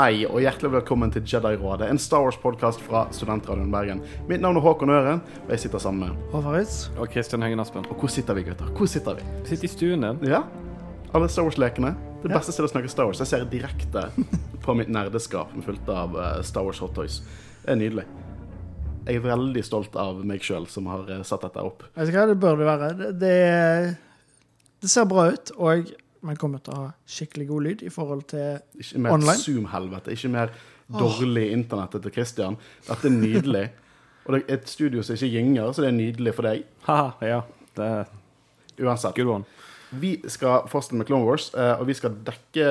Hei og hjertelig velkommen til Jedi-rådet, en Star Wars-podkast fra Studentradioen Bergen. Mitt navn er Håkon Øren, og jeg sitter sammen med Håvaris. Og Kristian Høgen Aspen. Og hvor sitter vi, gutter? Hvor sitter vi? Vi sitter i stuen din. Ja, alle Star Wars-lekene. Det Ja. beste stedet å snakke Star Wars. Jeg ser direkte på mitt nerdeskap fullt av eh, Star Wars Hot Toys. Det er nydelig. Jeg er veldig stolt av meg sjøl som har eh, satt dette opp. Vet du hva, det bør du være. Det, det, det ser bra ut, og man kommer til å ha skikkelig god lyd i forhold til Ikke mer Online? Zoom-helvete, ikke mer dårlig internett etter Christian. Dette er nydelig. Og det er et studio som ikke gynger, så det er nydelig for deg. Haha, ja. Det er Uansett. good one. Vi skal fortsette med Clone Wars, eh, og vi skal dekke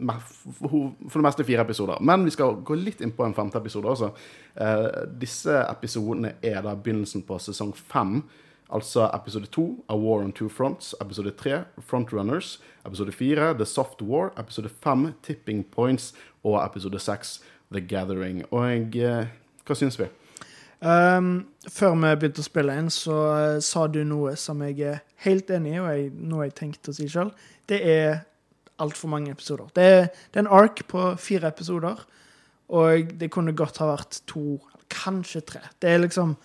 for for det meste fire episoder. Men vi skal gå litt inn på en femte episode også. Eh, Disse episodene er da begynnelsen på sesong fem. Altså episode 2 A War on Two Fronts. Episode 3 Frontrunners. Episode 4 The Soft War. Episode 5 Tipping Points. Og episode 6 The Gathering. Og jeg, hva syns vi? Um, Før vi begynte å spille inn, så eh, sa du noe som jeg er helt enig i, og jeg, noe jeg tenkte å si sjøl. Det er altfor mange episoder. Det er, det er en ark på fire episoder, og det kunne godt ha vært to, kanskje tre. Det er liksom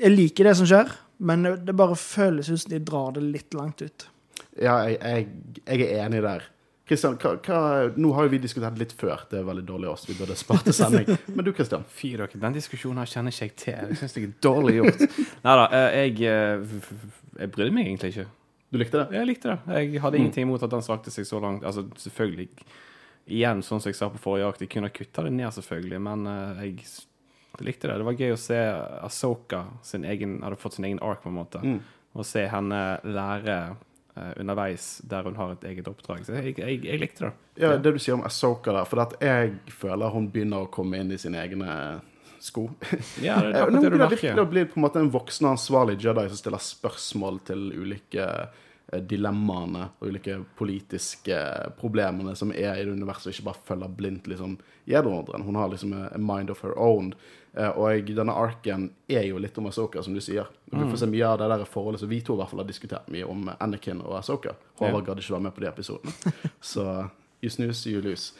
Jeg liker det som skjer, men det bare føles ut som de drar det litt langt ut. Ja, jeg, jeg, jeg er enig der. Kristian, nå har jo vi diskutert litt før. Det er veldig dårlig av oss. Vi burde spart til sending. Men du, Kristian. Fy dere, den diskusjonen her kjenner ikke jeg til. Det syns jeg er dårlig gjort. Nei da, jeg, eh, f- f- jeg brydde meg egentlig ikke. Du likte det? Jeg likte det. Jeg hadde ingenting imot at den strakte seg så langt. Altså, selvfølgelig Igjen, sånn som jeg sa på forrige akt, jeg kunne kutta det ned, selvfølgelig, men eh, jeg likte det. Det var gøy å se Asoka sin egen, hadde fått sin egen ark, på en måte. Mm. Og se henne lære uh, underveis der hun har et eget oppdrag. Så jeg, jeg, jeg likte det. Ja, det du sier om Asoka der, for at jeg føler hun begynner å komme inn i sine egne sko. Ja, det er Nå akkurat det du merker. Nå blir det på en måte en voksen og ansvarlig Jedi som stiller spørsmål til ulike eh, dilemmaene og ulike politiske problemene som er i det universet, og ikke bare følger blindt liksom gjedordren. Hun har liksom a mind of her own. Eh, Og denne arken er jo litt om Asoka, som du sier. Og Mm. Du får se mye av det der forholdet som vi to i hvert fall har diskutert mye om Anakin og Asoka. Håvard gadd ikke være med på de episodene. Så you snooze, you lose.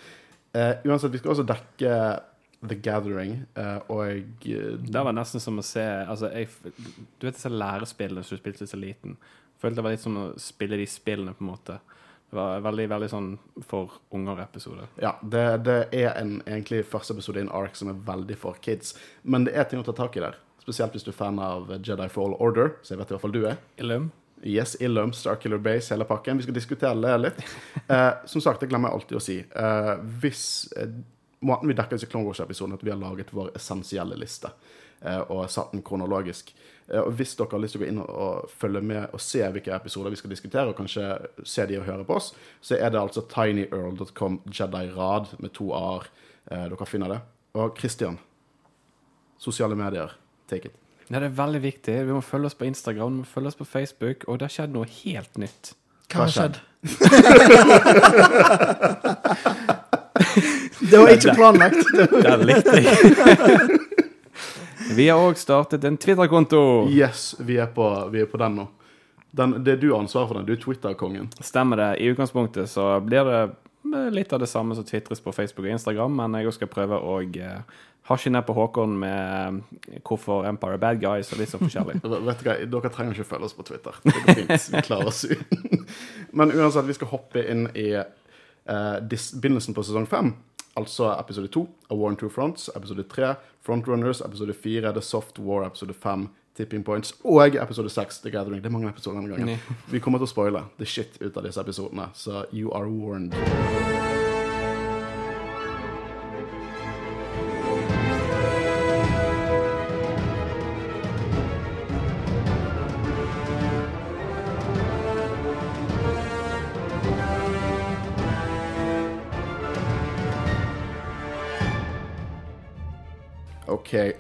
Uh, uansett, vi skal også dekke The Gathering, uh, og eh, Det var nesten som å se altså, jeg, Du vet disse lærespillene som du spilte så liten? Følte det var litt som å spille de spillene, på en måte. Det var veldig veldig sånn for unger-episode. Ja, det, det er en, egentlig første episode i en ark som er veldig for kids. Men det er ting å ta tak i der. Spesielt hvis du er fan av Jedi Fall Order, så jeg vet i hvert fall du er. Illum? Yes, Illum, Starkiller Base, hele pakken. Vi skal diskutere det litt. Eh, som sagt, det glemmer jeg alltid å si. Eh, hvis eh, Måten vi dekker disse Clone Wars-episodene, at vi har laget vår essensielle liste. eh, og satt den kronologisk. Eh, og Hvis dere har lyst til å gå inn og, følge med og se hvilke episoder vi skal diskutere, og kanskje se de og høre på oss, så er det altså tinyearl.com Jedi-rad med to a-er. Eh, dere finner det. Og Christian, sosiale medier, take it. Ja, det er veldig viktig. Vi må følge oss på Instagram, vi må følge oss på Facebook, og det har skjedd noe helt nytt. Hva har skjedd? det var ikke planlagt. Den likte jeg. Vi har òg startet en Twitter-konto. Yes, vi er på, vi er på den nå. Den, det er du ansvaret ansvar for den. Du er Twitter-kongen. Stemmer det. I utgangspunktet så blir det litt av det samme som tvitres på Facebook og Instagram, men jeg skal prøve å eh, hasje ned på Håkon med eh, hvorfor Empire er bad guys og litt sånn forskjellig. Vet du hva, Dere trenger ikke følge oss på Twitter. Det går fint. Vi klarer oss uten. Men uansett, vi skal hoppe inn i uh, begynnelsen på sesong fem. Altså episode 2 A War on Two Fronts. Episode 3 Frontrunners. Episode 4 The Soft War. Episode 5 Tipping Points. Og episode 6 The Gathering. Det er mange episoder denne gangen. Vi kommer til å spoile the shit ut av disse episodene, så you are warned.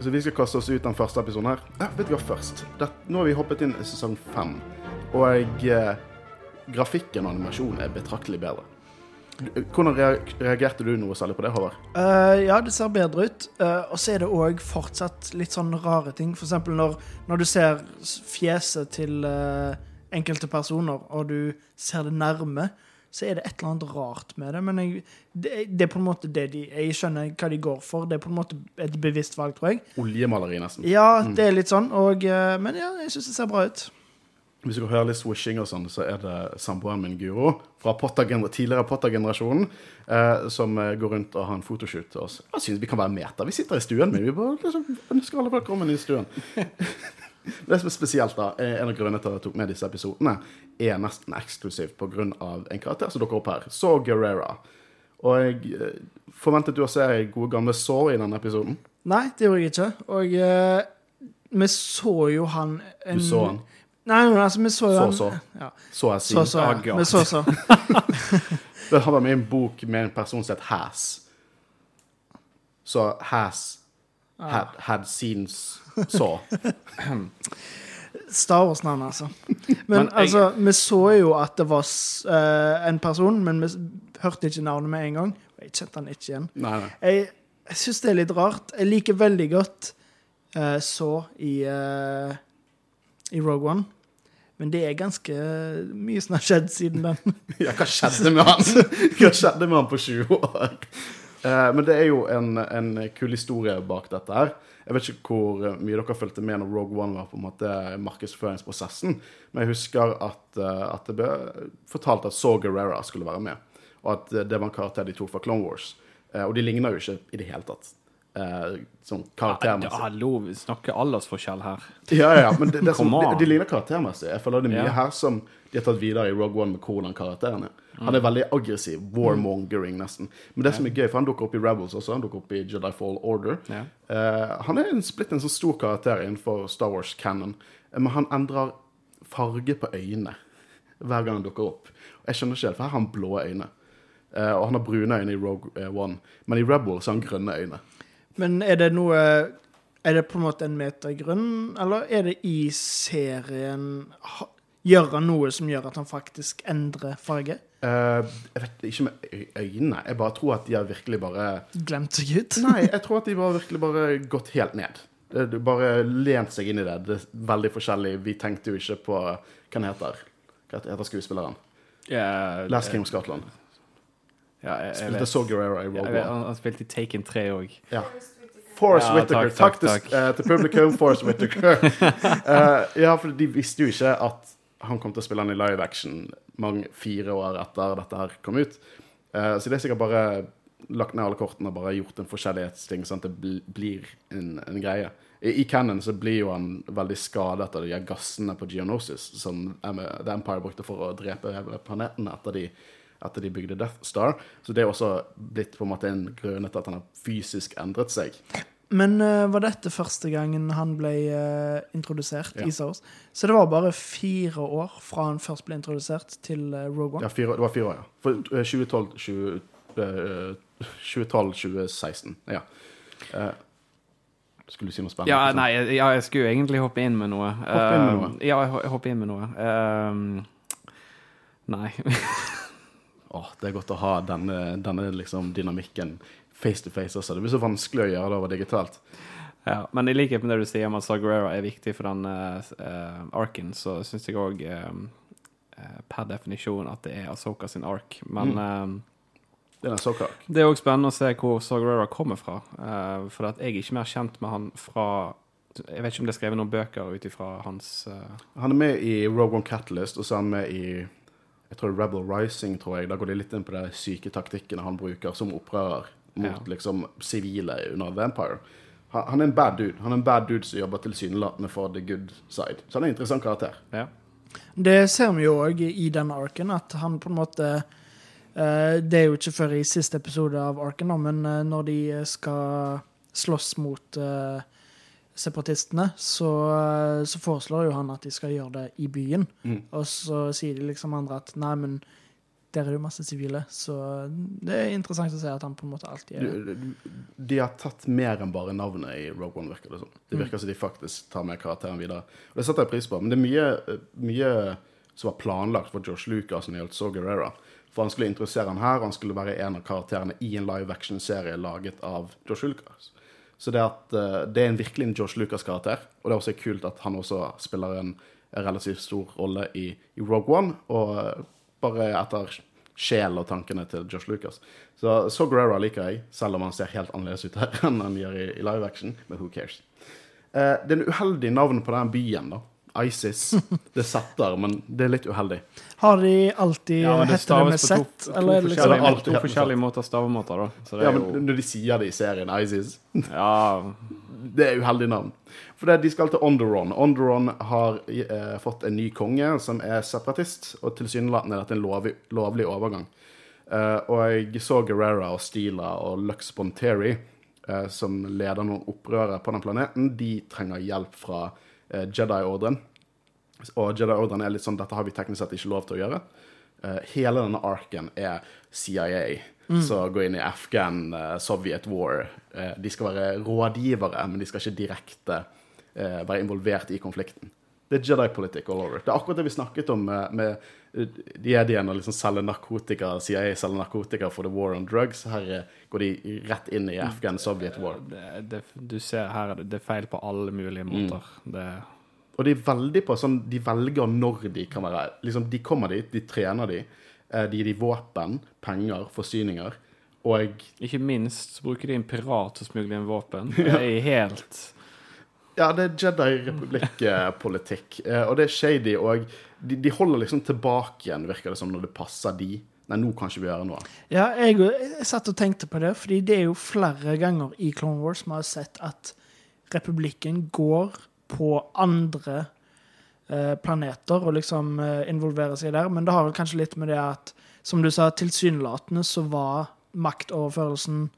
Så vi skal kaste oss ut den første episoden her. Ja, vet du hva først? Det, nå har vi hoppet inn i sesong fem, og eh, grafikken og animasjonen er betraktelig bedre. Hvordan reagerte du noe særlig på det, Håvard? Uh, ja, det ser bedre ut. Uh, og så er det òg fortsatt litt sånn rare ting. For eksempel når, når du ser fjeset til uh, enkelte personer, og du ser det nærme, så er det et eller annet rart med det. Men jeg, det, det er på en måte det de Jeg skjønner hva de går for. Det er på en måte et bevisst valg, tror jeg. Oljemaleri, nesten. Ja, det er litt sånn. Og, eh, men ja, jeg syns det ser bra ut. Hvis du hører litt swishing og sånn, så er det samboeren min, Guro, fra Potter, tidligere Potter-generasjonen, eh, som eh, går rundt og har en fotoshoot til oss. Jeg synes vi kan være meter. Vi sitter i stuen min. Vi bare liksom, ønsker alle velkommen i stuen. Det som er spesielt, da, en av grunnene til at jeg tok med disse episodene, er nesten eksklusivt pga. en karakter som dukker opp her. Så Guerrera. Og jeg eh, forventet du å se gode gamle Saw i denne episoden. Nei, det gjorde jeg ikke. Og uh, vi så jo han en, Du så han. Nei, men altså, vi så jo Så han så. Ja. Så jeg Så, sier. så. Ja. Vi så, så. Han vært med en bok med en person som het Has. Så Has had, had seen Saw. Star Wars-navn, altså. Men, Men jeg- altså, vi så jo at det var eh, en person, men vi hørte ikke navnet med en gang. Jeg kjente han ikke igjen. Nei, nei. Jeg, jeg syns det er litt rart. Jeg liker veldig godt uh, så i, uh, i Rogue One. Men det er ganske mye som har skjedd siden den. Ja, hva skjedde med han? Hva skjedde med han på 20 år? Eh, men det er jo en, en kul historie bak dette her. Jeg vet ikke hvor mye dere fulgte med når Rogue One var på en måte markedsføringsprosessen, men jeg husker at, eh, at det ble fortalt at Saw Gerrera skulle være med, og at det var en karakter de tok fra Clone Wars. Eh, og de ligner jo ikke i det hele tatt. Eh, sånn karaktermessig. Hallo, vi snakker aldersforskjell her. Ja, ja, ja, men det, det som, de, de ligner karaktermessig. Jeg føler det er mye Ja. her som de har tatt videre i Rogue One med hvordan karakteren er. Han er veldig aggressiv. Warmongering, nesten. Men det som er gøy, for han dukker opp i Rebels også. Han dukker opp i Jedi Fall Order. Ja. Eh, han er en, blitt en sånn stor karakter innenfor Star Wars canon. Eh, men han endrer farge på øynene hver gang han dukker opp. Jeg skjønner ikke helt, for her har han blå øyne. Eh, og han har brune øyne i Rogue One. Men i Rebels har han grønne øyne. Men er det noe Er det på en måte en metagrunn, eller er det i serien Gjør han noe som gjør at han faktisk endrer farge? Eh, jeg vet ikke med øynene. Jeg bare tror at de har virkelig bare Glemt seg ut? Nei, jeg tror at de har virkelig bare gått helt ned. Du bare lent seg inn i det. Det er veldig forskjellig. Vi tenkte jo ikke på Hva han heter Hva heter skuespilleren? Yeah, Last King of Scotland. Ja, jeg, jeg Spilte. Saw Gerrera i World Rogue One. han, han spilte i Taken 3 òg. Ja. Forrest Ja, Whittaker. takk, Takk, takk, til, uh, til publikum. Forest Whittaker. Uh, ja, for de visste jo ikke at han kom til å spille han i live action mange, fire år etter dette her kom ut. Uh, så det er sikkert bare lagt ned alle kortene og bare gjort en forskjellighetsting, sånn at det bl blir en, en greie. I, I Cannon så blir jo han veldig skadet av de gassene på Geonosis som The Empire brukte for å drepe planeten etter de, etter de bygde Death Star. Så det er også blitt på en måte en grunn til at han har fysisk endret seg. Men uh, var dette første gangen han ble uh, introdusert Ja. i Star Wars? Så det var bare fire år fra han først ble introdusert til uh, Rogue One? Ja, fire, det var fire år, ja. For eh, 2012, 20, eh, 2012 2016. Ja. Eh, skulle du si noe spennende? Ja, nei, jeg- ja, jeg skulle jo egentlig hoppe inn med noe. Hoppe inn med noe? Ja, jeg ho- hoppe inn med noe. Nei. Åh, det er godt å ha denne, denne liksom dynamikken face to face også. Det blir så vanskelig å gjøre det over digitalt. ja, men i likhet med det du sier om at Sagarera er viktig for den uh, arken, så syns jeg òg per definisjon at det er Asoka sin ark. Men Mm. Det er eh, òg spennende å se hvor Sagrera kommer fra. Uh, for jeg er ikke mer kjent med han fra Jeg vet ikke om det er skrevet noen bøker ut ifra hans uh... Han er med i Rogue One Catalyst, og så er han med i jeg tror Rebel Rising, tror jeg. Da går de litt inn på de syke taktikkene han bruker som opprører mot Ja. liksom sivile under Vampire. Han, han er en bad dude. Han er en bad dude som jobber tilsynelatende for the good side. Så han er en interessant karakter. Ja. Det ser vi jo òg i denne arken, at han på en måte uh, Det er jo ikke før i siste episode av arken, da, men uh, når de skal slåss mot uh, separatistene, så, så foreslår jo han at de skal gjøre det i byen. Mm. Og så sier de liksom andre at nei, men der er det jo masse sivile. Så det er interessant å se at han på en måte alltid er de, De har tatt mer enn bare navnet i Rogue One, virker det som. Det virker som de faktisk tar med karakteren videre. Og Det setter jeg pris på. Men det er mye, mye som var planlagt for Josh Lucas når det gjaldt Saw Gerrera. For han skulle introdusere han her, og han skulle være en av karakterene i en live action-serie laget av Josh Lucas. Så det, at, eh, det er en virkelig en Josh Lucas-karakter, og det er også kult at han også spiller en relativt stor rolle i, i Rogue One. Og bare etter sjel og tankene til Josh Lucas. Så så Guerrera liker jeg, selv om han ser helt annerledes ut her enn han gjør i, i live action. Men who cares? Eh, det er en uheldig navn på den byen, da. ISIS. Det setter, men det er litt uheldig. Har de alltid Ja, det hette det med Z? Eller er det liksom forskjellige, alltid to forskjellige måter stavemåter, da. Så det Ja, er men jo Når de sier det i serien ISIS Ja, Det er uheldig navn. For det, de skal til Onderon. Onderon har eh, fått en ny konge som er separatist, og tilsynelatende er dette en lovlig, lovlig overgang. Eh, og jeg så Guerrera og Stila og Lux Bonteri, eh, som leder noen opprørere på den planeten. De trenger hjelp fra eh, Jedi-ordren. Og Jedi-ordren er litt sånn dette har vi teknisk sett ikke lov til å gjøre. Eh, hele denne arken er CIA, så går inn i Afghan, uh, Soviet War. Uh, de skal være rådgivere, men de skal ikke direkte uh, være involvert i konflikten. Det er Jedi-politikk all over. Det er akkurat det vi snakket om med, med jediene og liksom selge narkotika, CIA selger narkotika for the war on drugs. Her går de rett inn i Afghan, Soviet War. det, det, du ser her at det, er feil på alle mulige måter. Det, Og de er veldig på sånn De velger når de kan være liksom, De kommer dit, de trener de. Eh, De gir de våpen, penger, forsyninger. Og ikke minst bruker de en pirat til å smugle inn våpen. Det er helt ja, det er Jedi-republikk-politikk. eh, Og det er shady. Og de, de holder liksom tilbake igjen, virker det som, når det passer de. Nei, nå kan ikke vi gjøre noe. Ja, jeg, jeg satt og tenkte på det, fordi det er jo flere ganger i Clone Wars vi har sett at republikken går på andre planeter og liksom involvere seg der, men det har vel kanskje litt med det at, som du sa, tilsynelatende så var maktoverførelsen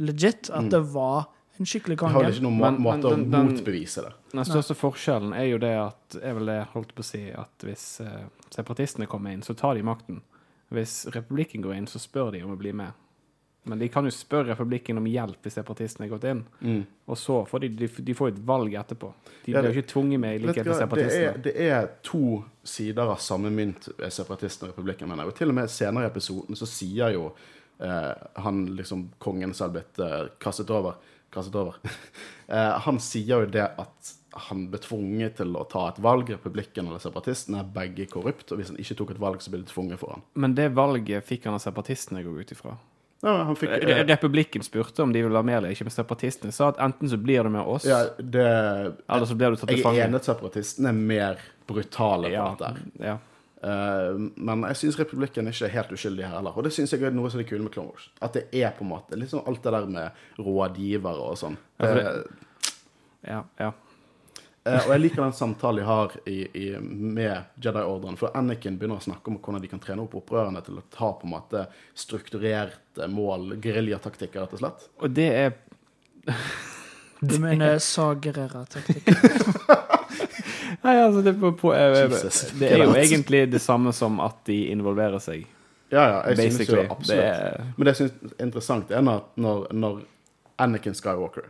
legit, at det var en skikkelig De har vel ikke noen må Men- men måte å den- den- motbevise det. Den største forskjellen er jo det at er vel det jeg holdt på å si, at hvis eh, separatistene kommer inn, så tar de makten. Hvis republikken går inn, så spør de om å bli med. Men de kan jo spørre republikken om hjelp hvis separatistene er gått inn. Mm. Og så får de, de, de får et valg etterpå. De Ja, blir jo ikke tvunget med i likhet med separatistene. det, er, det er to sider av samme mynt, separatistene separatisten og republikken. mener jeg. Og til og med senere i episoden så sier jo eh, han liksom kongen som har blitt eh, kastet over, kastet over. eh, Han sier jo det at han ble tvunget til å ta et valg. Republikken eller separatistene er begge korrupt, og hvis han ikke tok et valg, så ble det tvunget for han. Men det valget fikk han av separatistene, går ut ifra. Ja, han fikk, eh, Republikken spurte om de ville være med eller ikke, men separatistene sa at enten så blir du med oss, ja, det, eller så blir du tatt til jeg er fange. enig at separatistene er mer brutale på Ja, dette. her. ja. Eh, men jeg syns republikken er ikke helt uskyldig her heller. Og det syns jeg er noe som er kult med Clone Wars. At det er på en måte liksom alt det der med rådgivere og sånn. Ja, for ja, ja. Eh, og jeg liker den samtalen de har i, i, med Jedi-ordren. For Anakin begynner å snakke om hvordan de kan trene opp opprørerne til å ta på en måte strukturerte mål, geriljataktikker, rett og slett. Og det er Du mener sagerere-taktikker? Nei, altså, det, på, på, eh, Jesus. det er jo egentlig det samme som at de involverer seg, Ja, ja, jeg synes jo absolutt. Det er, Men det jeg syns er interessant, er når, når, Anakin Skywalker,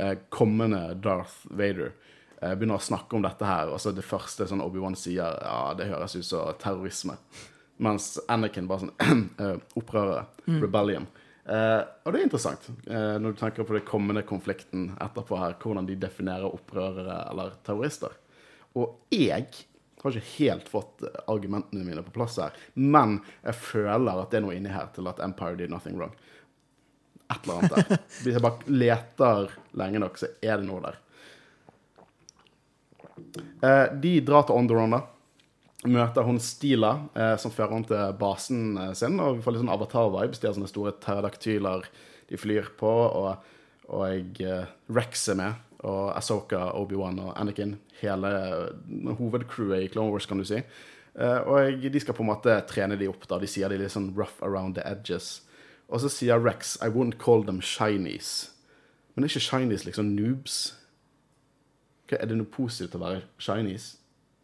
eh, kommende Darth Vader, eh, begynner å snakke om dette her, og så det første sånn Obi-Wan sier, ja, det høres ut som terrorisme. Mens Anakin bare sånn eh, Mm. rebellion. Eh, og det er interessant, eh, når du tenker på den kommende konflikten etterpå her, hvordan de definerer opprørere eller terrorister. Og jeg har ikke helt fått eh, argumentene mine på plass her, men jeg føler at det er noe inni her til at Empire did nothing wrong. Et eller annet der. Hvis jeg bare leter lenge nok, så er det noe der. Eh, de drar til Onderon, da. Møter hun Stila, eh, som fører henne til basen eh, sin. Og vi får litt sånn avatar-vibes. De har sånne store pterodaktyler de flyr på. Og, og jeg, Rex er med. Og Asoka, Obi-Wan og Anakin. Hele hovedcrewet i Clone Wars, kan du si. Og de skal på en måte trene de opp. da. De sier de er litt sånn rough around the edges. Og så sier Rex I wouldn't call them shinies. Men det er ikke shinies liksom noobs? Hva, er det noe positivt å være Chinese?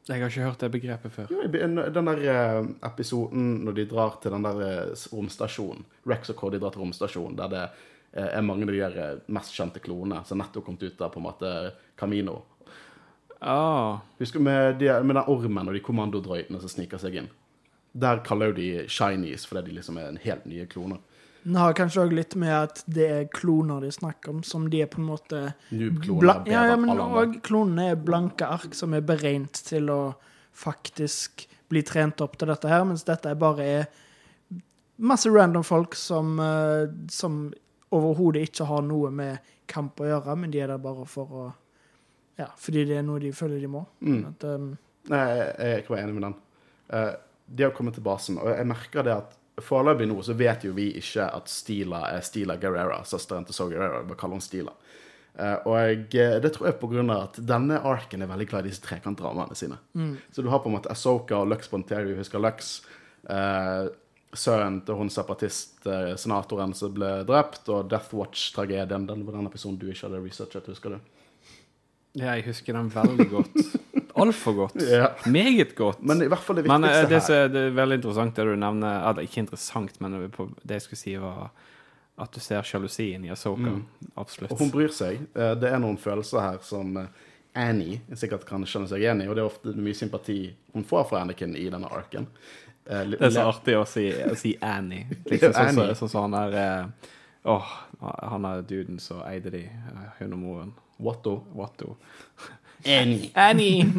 jeg har ikke hørt det begrepet før. Jo, den der eh, episoden når de drar til den der eh, romstasjonen Rex og Cody drar til romstasjonen, der det eh, er mange av de der mest kjente klonene som nettopp kom ut av på en måte Camino. Ah, Husker du med, de, med den ormen og de kommandodrøytene som sniker seg inn? Der kaller jo de shinies fordi de liksom er en helt nye kloner. Den har kanskje òg litt med at det er kloner de snakker om, som de er på en måte Noob-kloner er ja, ja, men òg klonene er blanke ark som er beregnet til å faktisk bli trent opp til dette her, mens dette er bare er masse random folk som, eh, som overhodet ikke har noe med kamp å gjøre, men de er der bare for å Ja, fordi det er noe de føler de må. Mm. At, um, Nei, jeg, jeg er ikke enig med den. Eh, de har kommet til basen, og jeg merker det at foreløpig nå så vet jo vi ikke at Stila er Stila Guerrera, søsteren til So Guerrera. Bare kaller hun Stila. Eh, og eh, det tror jeg av at denne arken er veldig glad i disse trekantdramaene sine. Så du har på en måte Asoka og Lux Bonterio, husker Lux. Eh, sønnen til hun separatist-senatoren som ble drept, og Death Watch-tragedien. Den var den episoden du ikke hadde researchet, husker du? Ja, jeg husker den veldig godt. Altfor godt. Ja. Meget godt. Men i hvert fall det Men eh, det, her er- det er veldig interessant det du nevner Eller ikke interessant, men det jeg skulle si, var at du ser sjalusien i Asoka. Absolutt. Og hun bryr seg. Eh, Det er noen følelser her som eh, Annie sikkert kan skjønne seg igjen i, og det er ofte mye sympati hun får fra Anakin i denne arken. Det er så artig å si, å si Annie. Liksom sånn Annie. som så, han er Åh, han er duden som eide de, eh, hun og moren. Watto. Watto. Annie. Annie!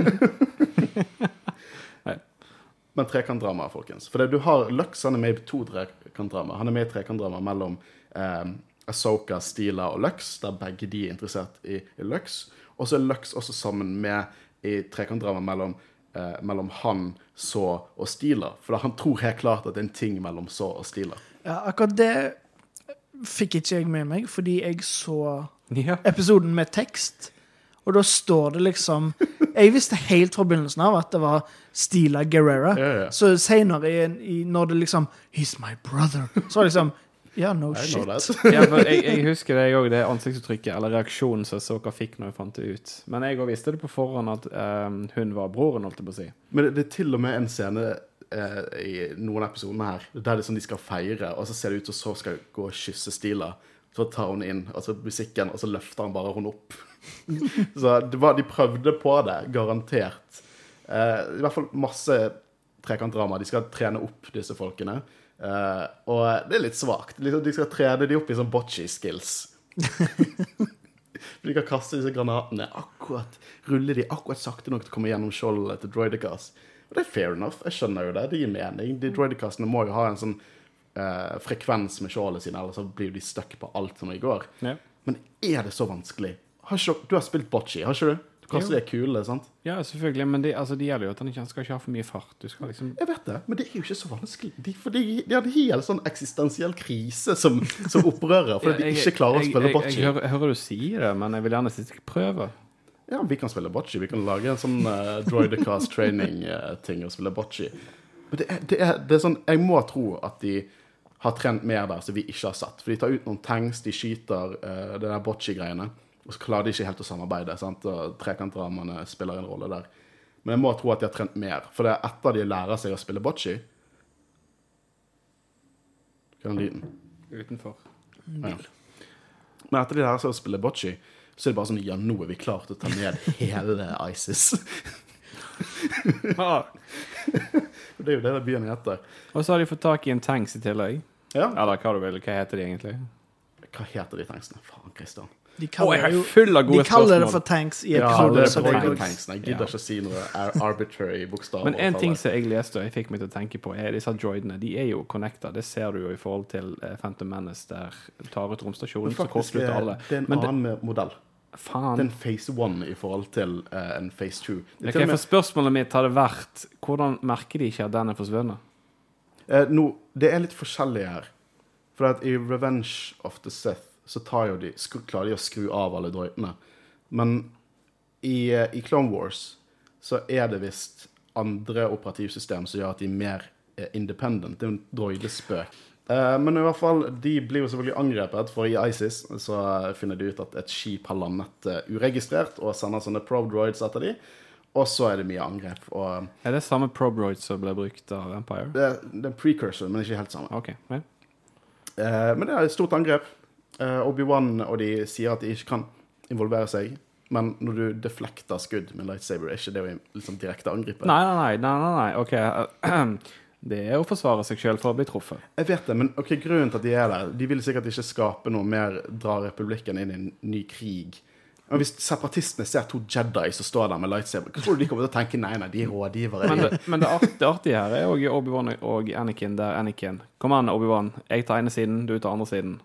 Men trekantdrama, folkens. For det, du har Lux han er med i to trekantdrama. Han er med i trekantdrama mellom eh, Asoka, Stila og Lux, der begge de er interessert i, i Lux. Og så er Lux også sammen med i trekantdrama mellom, eh, mellom han, Så og Stila. For han tror helt klart at det er en ting mellom Så og Stila. ja, akkurat det fikk ikke jeg med meg, fordi jeg så Ja. episoden med tekst. Og da står det liksom Jeg visste helt fra begynnelsen av at det var Stila Guerrera. Ja, ja. Så i, i, når det liksom He's my brother. Så var det liksom Ja, no I shit. ja, for jeg, jeg husker det òg, det ansiktsuttrykket eller reaksjonen som Soka fikk når jeg fant det ut. Men jeg òg visste det på forhånd at um, hun var broren, holdt jeg på å si. Men det, det er til og med en scene eh, i noen episoder her der det er sånn de skal feire, og så ser det ut som så skal gå og kysse Stila. Så tar hun inn altså musikken, og så løfter han bare hun opp. så det var, de prøvde på det, garantert. Uh, I hvert fall masse trekantdrama. De skal trene opp disse folkene. Uh, og det er litt svakt. Liksom, de skal trene de opp i sånn bocce skills. For de kan kaste disse granatene akkurat Rulle de akkurat sakte nok til å komme gjennom skjoldet til Droidicas. Og det er fair enough. Jeg skjønner jo det. Det gir mening. De Droidicasene må jo ha en sånn uh, frekvens med skjoldet sine, ellers så blir de stuck på alt som i går. Ja. Men er det så vanskelig? Har ikke, du har spilt bocce, har ikke du? Du kaster de kulene, sant? Ja, selvfølgelig, men det, altså, det gjelder jo at han ikke han skal ikke ha for mye fart. Du skal liksom Jeg vet det, men det er jo ikke så vanskelig. De, for de, de har en helt sånn eksistensiell krise som, som opprører fordi de Jeg- ikke klarer å jeg- spille jeg, bocce. jeg, hører, jeg hører du sier det, men jeg vil gjerne og prøve. Ja, vi kan spille bocce. Vi kan lage en sånn uh, Droidicast training-ting og spille bocce. Men det er, det, er, det er sånn Jeg må tro at de har trent mer der som vi ikke har sett. For de tar ut noen tanks, de skyter uh, det der bocce-greiene. Og så klarer de ikke helt å samarbeide. sant? Og Trekantdramaene spiller en rolle der. Men jeg må tro at de har trent mer. For det er etter de lærer seg å spille bocce Hva er den lyden? Utenfor. Ja. Men etter de lærer seg å spille bocce, så er det bare sånn Ja, nå er vi klare til å ta ned hele ISIS. Det er jo det den byen heter. Og så har de fått tak i en tanks i tillegg. Ja. Eller hva du vil. Hva heter de egentlig? Hva heter de tanksene? Faen, Kristian. De kaller, kaller, jeg er full av de kaller det for tanks i Ja, det er det tanksene. Jeg gidder ikke å si noe arbitrary bokstaver. Men en ting som jeg leste og jeg fikk meg til å tenke på, er disse droidene. De er jo connecta. Det ser du jo i forhold til eh, Phantom Menace, der du tar ut romstasjonen, så kortslutter eh, alle. det er en det, annen modell. Det faen. er en phase one i forhold til uh, en phase two. Det Ok, til og for med, spørsmålet mitt hadde vært hvordan merker de ikke at den er forsvunnet? Uh, nå- det er litt forskjellig her. For at i Revenge of the Sith så tar jo de, klarer de å skru av alle droidene. Men i, eh, i Clone Wars så er det visst andre operativsystem som gjør at de er mer eh, independent. Det er en droidespøk. Eh, men i hvert fall, de blir jo selvfølgelig angrepet, for i ISIS så finner de ut at et skip har landet uregistrert og sender sånne probe-droids etter de. Og så er det mye angrep. Er det samme probe droids som ble brukt av Empire? det, det er precursor, men ikke helt samme. OK. vel. Eh, men det er et stort angrep. Eh, Obi-Wan og de sier at de ikke kan involvere seg. Men når du deflekter skudd med lightsaber, er ikke det å liksom direkte angripe? Nei, nei, nei. nei, nei. OK. Det er å forsvare seg sjøl for å bli truffet. Jeg vet det, men ok, grunnen til at de er der De vil sikkert ikke skape noe mer, dra republikken inn i en ny krig. Men hvis separatistene ser to Jedi som står der med lightsaber, hva tror du de kommer til å tenke? Nei, nei, de er rådgivere. Men, det, men det artige her er òg Obi-Wan og Anakin der Anakin Kom an, Obi-Wan. Jeg tar ene siden, du tar andre siden.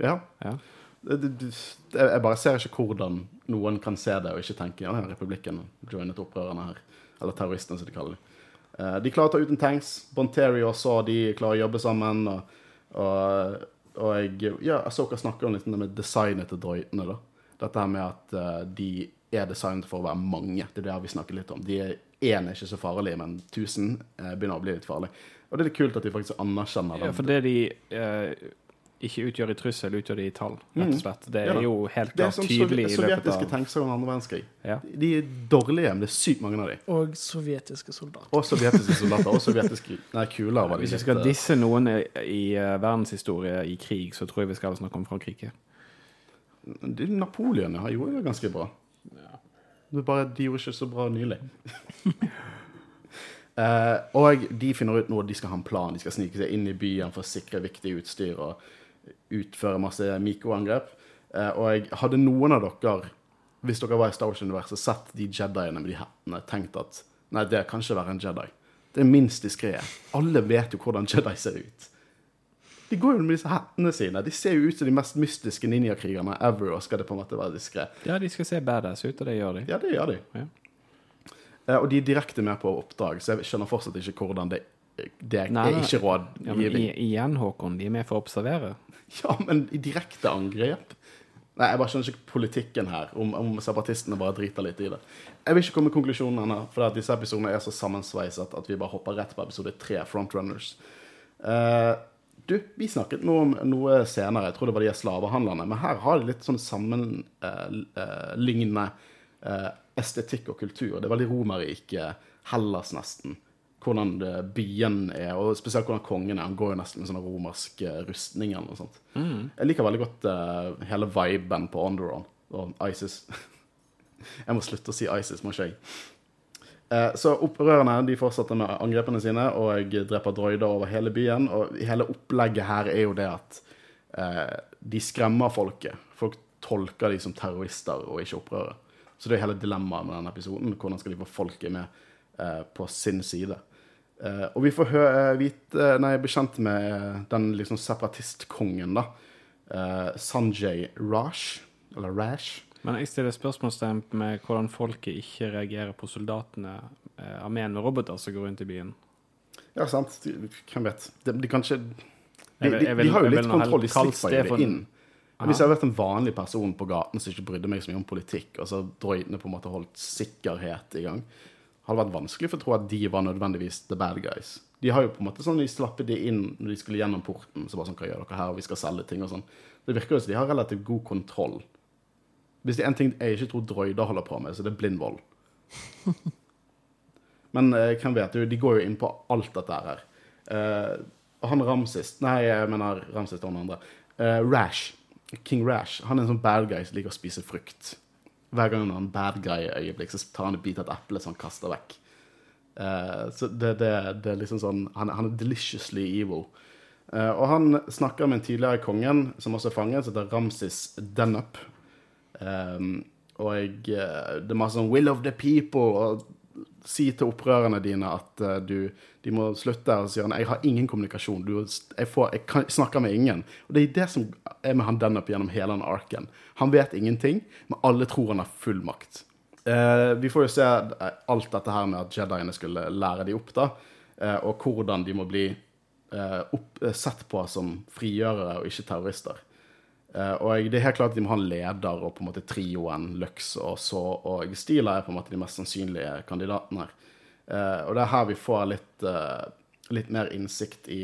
Ja. Ja. Det, det, det, jeg bare ser ikke hvordan noen kan se det og ikke tenke ja, republikken joinet opprørerne her. Eller terroristene, som de kaller det. Eh, de klarer å ta ut en tanks. Bonteri også, de klarer å jobbe sammen. Og, og, og jeg, ja, Asoka snakker om litt om det med designet til droidene. da. Dette her med at eh, de er designet for å være mange. Det er det vi snakker litt om. De er Én er ikke så farlig, men 1000 eh, begynner å bli litt farlig. Og det er litt kult at de faktisk anerkjenner Ja, for det de eh, ikke utgjør i trussel, utgjør de i tall, rett og slett. Det Mm. Ja er jo helt Det er klart som tydelig i løpet sovjetiske av tanks under andre verdenskrig. Ja. De er dårlige, men det er sykt mange av dem. Og sovjetiske soldater. Og sovjetiske soldater. Og sovjetiske Nei, kuler var det Hvis vi skal eh, disse noen i, i eh, verdenshistorie i krig, så tror jeg vi skal snakke om Frankrike. de- Napoleon ja, gjorde det ganske bra. Det er bare de gjorde ikke så bra nylig. Uh, og de finner ut nå de skal ha en plan. De skal snike seg inn i byen for å sikre viktig utstyr og utføre masse mikroangrep. Eh, og jeg hadde noen av dere, hvis dere var i Star Wars-universet, sett de Jediene med de hettene, tenkt at nei, det kan ikke være en Jedi. Det er minst diskré. Alle vet jo hvordan Jedi ser ut. De går jo med disse hettene sine. De ser jo ut som de mest mystiske ninjakrigerne ever, og skal det på en måte være diskret. Ja, de skal se badass ut, og det gjør de. Ja, det gjør de. Ja. Eh, og de er direkte med på oppdrag, så jeg skjønner fortsatt ikke hvordan det Det Nei, er nei. ikke rådgivning. Ja, igjen, Håkon, de er med for å observere. Ja, men i direkte angrep? Nei, jeg bare skjønner ikke politikken her, om, om separatistene bare driter litt i det. Jeg vil ikke komme med konklusjonen ennå, for disse episodene er så sammensveiset at vi bare hopper rett på episode tre, Frontrunners. Uh, du, vi snakket nå om noe senere, jeg tror det var de slavehandlerne, men her har de litt sånn sammenlignende eh, estetikk og kultur. Det er veldig Romerriket, Hellas nesten. Hvordan byen er, og spesielt hvordan kongen er. Han går jo nesten med sånne romerske rustninger eller noe sånt. Jeg liker veldig godt uh, hele viben på Onderon og ISIS. jeg må slutte å si ISIS, må ikke jeg. Eh, Så opprørerne de fortsetter med angrepene sine og dreper droider over hele byen. Og hele opplegget her er jo det at eh, de skremmer folket. Folk tolker de som terrorister og ikke opprørere. Så det er hele dilemmaet med denne episoden. Hvordan skal de få folket med eh, på sin side? Eh, og vi får hø eh, vite, nei, bli kjent med den liksom separatistkongen, da. Eh, Sanjay Rash. Eller Rash. Men jeg stiller spørsmålstegn med hvordan folket ikke reagerer på soldatene, armeen med roboter som går rundt i byen. Ja, sant. Hvem vet. De, de kan ikke de, de, de har jo litt kontroll. De slipper jo det inn. Aha. Hvis jeg hadde vært en vanlig person på gaten som ikke brydde meg så mye om politikk, og så droidene på en måte holdt sikkerhet i gang, hadde vært vanskelig for å tro at de var nødvendigvis the bad guys. De har jo på en måte sånn, de slappet de inn når de skulle gjennom porten. så bare sånn, hva gjør dere her, og vi skal selge ting og sånn. Det virker jo som de har relativt god kontroll. Hvis det er en ting jeg ikke tror droider holder på med, så det er blindvold. Men eh, hvem vet, de går jo inn på alt dette her. Eh, han Ramses Nei, jeg mener Ramses og noen andre. Eh, Rash. King Rash. Han er en sånn bad guy som liker å spise frukt. Hver gang han har en bad guy-øyeblikk, så tar han en bit av et eple som han kaster vekk. Uh, så det, det, det er liksom sånn Han, han er deliciously evil. Uh, og han snakker med en tidligere kongen, som også er fanget, som heter Ramses Denup. Um, og jeg, eh, det er masse sånn 'will of the people' og si til opprørerne dine at uh, du, de må slutte. Og så sier han 'jeg har ingen kommunikasjon'. Du, jeg, får, jeg kan, snakker med ingen. Og det er det som er med han Dennup gjennom hele den arken. Han vet ingenting, men alle tror han har full makt. Uh, vi får jo se eh, alt dette her med at jediene skulle lære de opp, da. Uh, og hvordan de må bli opp, sett på som frigjørere og ikke terrorister. Eh, og det er helt klart at de må ha en leder og på en måte trioen Lux og så og Stila er på en måte de mest sannsynlige kandidatene her. Eh, og det er her vi får litt, eh, litt mer innsikt i,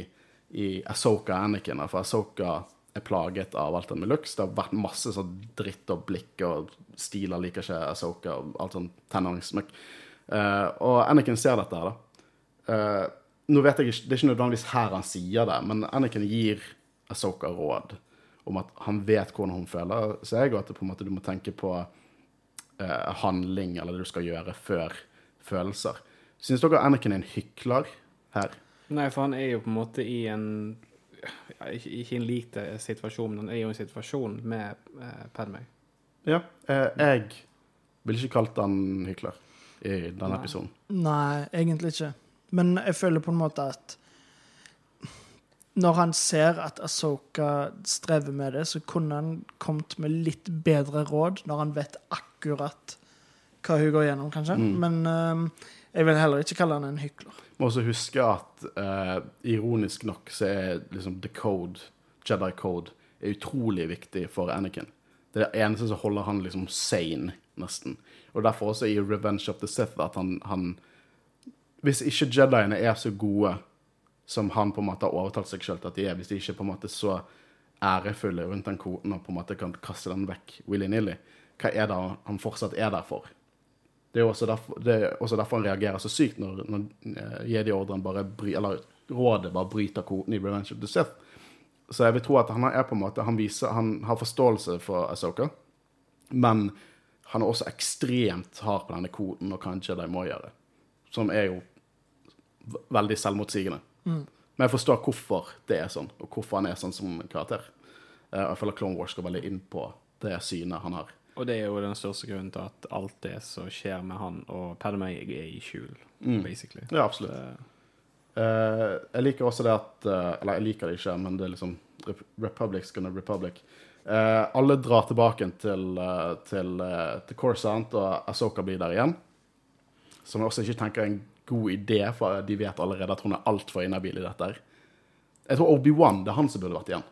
i Asoka og Anakin. For Asoka er plaget av alt det med Lux. Det har vært masse sånn dritt og blikk, og Stila liker ikke Asoka og alt sånn tenåringssmøkk. Og Anakin ser dette her, da. Nå vet jeg ikke, Det er ikke nødvendigvis her han sier det, men Anakin gir Asoka råd om at han vet hvordan hun føler seg, og at det på en måte du må tenke på eh, handling eller det du skal gjøre, før følelser. Syns dere Anakin er en hykler her? Nei, for han er jo på en måte i en ja, Ikke ikke en lite situasjon, men han er jo i en situasjon med eh, Padmay. Ja. Eh, jeg ville ikke kalt han hykler i denne Nei. episoden. Nei, egentlig ikke. Men jeg føler på en måte at når han ser at Asoka strever med det, så kunne han kommet med litt bedre råd når han vet akkurat hva hun går gjennom, kanskje. Mm. Men uh, jeg vil heller ikke kalle han en hykler. Må også huske at uh, ironisk nok så er liksom the code, Jedi code, er utrolig viktig for Anakin. Det er det eneste som holder han liksom sane, nesten. Og derfor også i Revenge of the Sith at han, han Hvis ikke Jediene er så gode som han på en måte har overtalt seg selv til at de er, hvis de ikke på en måte så ærefulle rundt den koden og på en måte kan kaste den vekk willy-nilly, hva er det han fortsatt er der for? Det er også derfor, er også derfor han reagerer så sykt når, når eh, Jedi-ordren bare bry, eller rådet bare bryter koden i Revenge of the Sith. Så jeg vil tro at han er på en måte Han viser, han har forståelse for Asoka, men han er også ekstremt hard på denne koden og hva en Jedi må gjøre. Som er jo veldig selvmotsigende. Men jeg forstår hvorfor det er sånn, og hvorfor han er sånn som karakter. Eh, Og jeg føler Clone Wars går veldig inn på det synet han har. Og det er jo den største grunnen til at alt det som skjer med han og Padmay, er i skjul, basically. Ja, absolutt. Det- Uh, jeg liker også det at uh, Eller jeg liker det ikke, men det er liksom Rep Republic's gonna republic. Uh, alle drar tilbake til, uh, til, uh, til Coruscant, og Asoka blir der igjen. Som jeg også ikke tenker er en god idé, for de vet allerede at hun er altfor inhabil i dette. Jeg tror Obi-Wan det er han som burde vært igjen.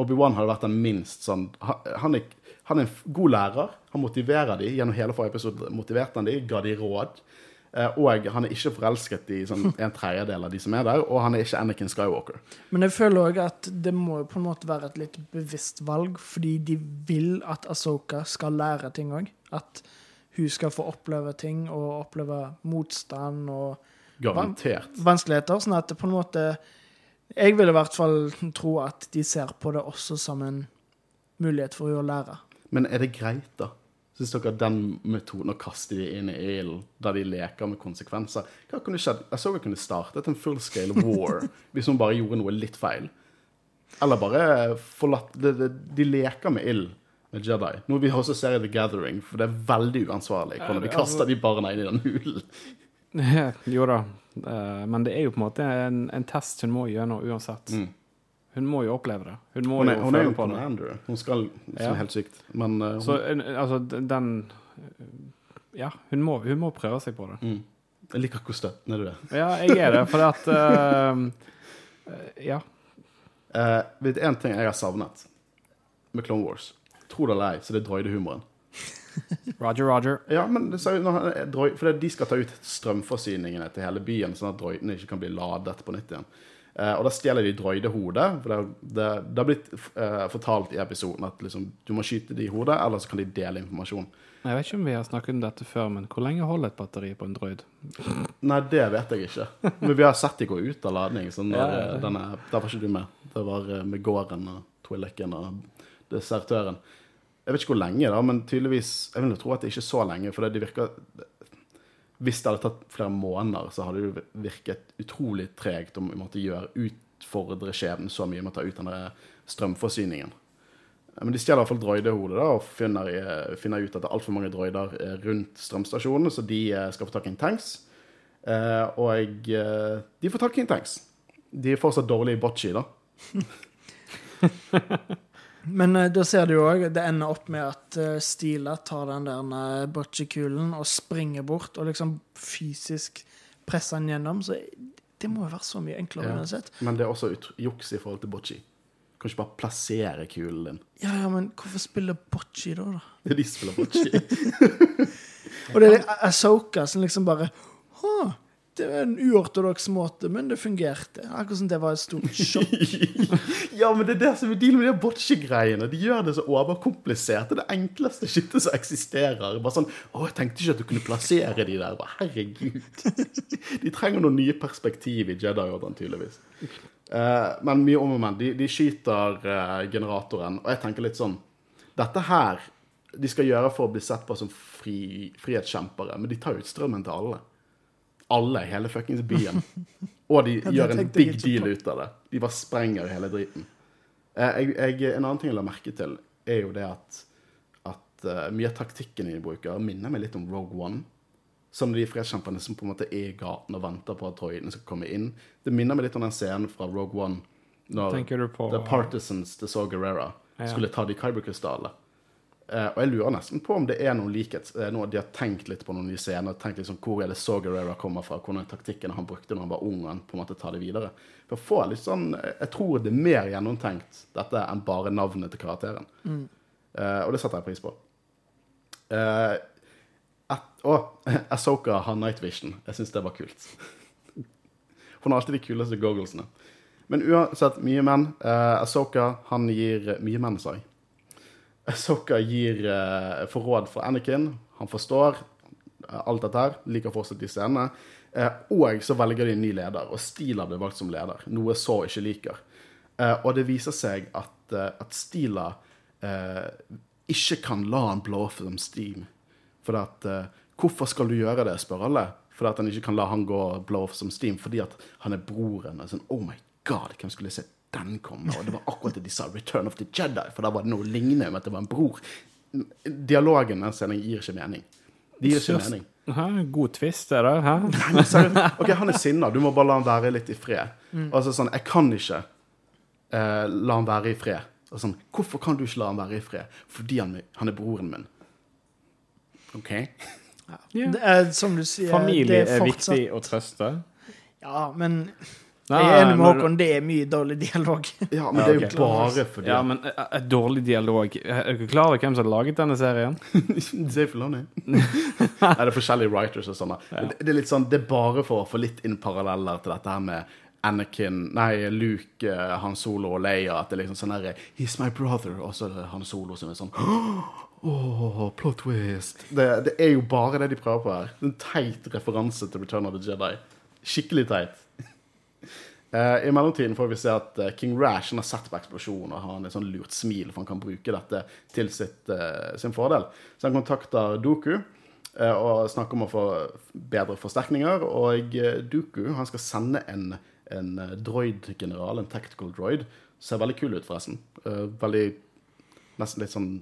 Obi-Wan hadde vært den minst sånn Han er, han er en god lærer. Han motiverer de gjennom hele forrige episode. motiverte han de, Ga de råd. Eh, og han er ikke forelsket i sånn en tredjedel av de som er der. Og han er ikke Anakin Skywalker. Men jeg føler òg at det må på en måte være et litt bevisst valg, fordi de vil at Asoka skal lære ting òg. At hun skal få oppleve ting og oppleve motstand og Garantert. vanskeligheter. Sånn at det på en måte Jeg vil i hvert fall tro at de ser på det også som en mulighet for henne å lære. Men er det greit, da? Syns dere den metoden å kaste de inn i ilden, der de leker med konsekvenser Hva kunne skjedd? Jeg så hun kunne startet en full scale war hvis hun bare gjorde noe litt feil. Eller bare forlatt de, de leker med ild med Jedi. Noe vi også ser i The Gathering, for det er veldig uansvarlig hvordan de kaster altså- de barna inn i den hulen. jo da, Eh, men det er jo på en måte en, en test hun må gjennom uansett. Mm. Hun må jo oppleve det. Hun må Hun er, jo hun er jo commander. Hun skal som Ja. helt sykt. Men uh, hun, Så altså, den Ja, hun må, hun må prøve seg på det. mm. Jeg liker hvor støttende du er. Ja, jeg er det, for at uh, Ja. Uh, vet du en ting jeg har savnet med Clone Wars? Tro det eller ei, så det er droidehumoren. Roger, Roger. Ja, men det er For det de skal ta ut strømforsyningene til hele byen, sånn at droidene ikke kan bli ladet på nytt igjen. Eh, og da stjeler de droidehodet. For det, har blitt eh, fortalt i episoden at liksom, du må skyte de i hodet, eller så kan de dele informasjon. Jeg vet ikke om vi har snakket om dette før, men hvor lenge holder et batteri på en droid? Nei, det vet jeg ikke. Men vi har sett de gå ut av ladning. Så når, Ja, ja, ja. der var ikke du med. Det var eh, med gården og Twillicken og desertøren. Jeg vet ikke hvor lenge, da, men tydeligvis Jeg vil tro at det ikke er så lenge, for det virker Hvis det hadde tatt flere måneder, så hadde det virket utrolig tregt om vi måtte gjøre utfordre skjebnen så mye med å ta ut denne strømforsyningen. Men de stjeler i hvert fall droidehodet da, og finner, eh, finner ut at det er altfor mange droider eh, rundt strømstasjonen, så de eh, skal få tak i en tanks. Og de får tak i en tanks. De er fortsatt dårlige i bocci, da. Men uh, da ser du jo òg Det ender opp med at uh, Stila tar den der uh, bocce-kulen og springer bort og liksom fysisk presser den gjennom. Så det må jo være så mye enklere Ja. uansett. Men det er også juks i forhold til bocce. Kan ikke bare plassere kulen din. Ja, ja, men hvorfor spiller bocce da, da? Det er de spiller bocce. Og det er Asoka som liksom bare Hå, det er en uortodoks måte, men det fungerte. Akkurat som det var et stort sjokk. ja, men det er det som er dealen med de bocce-greiene. De gjør det så overkomplisert. Det er det enkleste skittet som eksisterer. Bare sånn Å, jeg tenkte ikke at du kunne plassere de der. Bare, herregud. de trenger noen nye perspektiv i Jedi-ordren, tydeligvis. Uh, men mye om og men. De, de skyter uh, generatoren, og jeg tenker litt sånn Dette her de skal gjøre for å bli sett på som fri, frihetskjempere, men de tar ut strømmen til alle. Alle i hele fuckings byen. Og de ja, gjør en big deal ut av det. De bare sprenger hele driten. Eh, jeg, jeg, en annen ting jeg la merke til, er jo det at, at eh, mye av taktikken de bruker, minner meg litt om Rogue One. Som de fredskjemperne som på en måte er i gaten og venter på at droidene skal komme inn. Det minner meg litt om den scenen fra Rogue One når på The Partisans til Saw Gerrera Ja. skulle ta de kyberkrystallene. Eh, og jeg lurer nesten på om det er noen likhet, eh, noe de har tenkt litt på noen nye scener. Tenkt liksom hvor er det så Gerrera kommer fra, hvordan er taktikken han brukte når han var ung, han på en måte tar det videre. For å få litt sånn, Jeg tror det er mer gjennomtenkt dette enn bare navnet til karakteren. Eh, og det setter jeg pris på. Uh, og Asoka har night vision. Jeg syns det var kult. Hun har alltid de kuleste gogglesene. Men uansett, mye menn. Uh, Asoka, han gir Mye menn, sa jeg. Asoka gir uh, for råd fra Anakin. Han forstår eh, alt dette her. Liker fortsatt de scenene. Uh, og så velger de en ny leder, og Stila blir valgt som leder. Noe så ikke liker. Eh, og det viser seg at, eh, at Stila eh, ikke kan la han blow off som steam. For at, eh, hvorfor skal du gjøre det, spør alle. Fordi at han ikke kan la han gå blow off som steam, fordi at han er broren. Og sånn, oh my god, hvem skulle se den kom, Og det var akkurat det de sa, Return of the Jedi, for da var det noe lignende med at det var en bror. Dialogen i den scenen gir ikke mening. De gir ikke mening. Hæ? God twist, er det? Hæ? Nei, men seriøst, ok, han er sinna, du må bare la han være litt i fred. Altså sånn, jeg kan ikke eh, la han være i fred. Og sånn, hvorfor kan du ikke la han være i fred? Fordi han, han er broren min. Ok? Ja. Det er, som du sier, Familie det er fortsatt- viktig å trøste. Ja, men jeg er enig med men- Håkon, det er mye dårlig dialog. Ja, men det er jo jo bare fordi Ja, men eh, et dårlig dialog Er dere klar over hvem som har laget denne serien? Dave Filoni. Nei, det er forskjellige writers og sånn. Ja. Det, det er litt sånn, det er bare for å få litt inn paralleller til dette her med Anakin, nei, Luke, eh, Han Solo og Leia. At det er liksom sånn herre He's my brother. Og så er det Han Solo som er sånn Åh, plot twist. Det, det er jo bare det de prøver på her. En teit referanse til Return of the Jedi. Skikkelig teit. Eh, I mellomtiden får vi se at eh, King Rash har sett på eksplosjonen og har en sånn lurt smil, for han kan bruke dette til sitt, eh, sin fordel. Så han kontakter Doku og snakker om å få bedre forsterkninger. Og Doku han skal sende en, en droid-general, en tactical droid. Ser veldig kul ut, forresten. Veldig Nesten litt sånn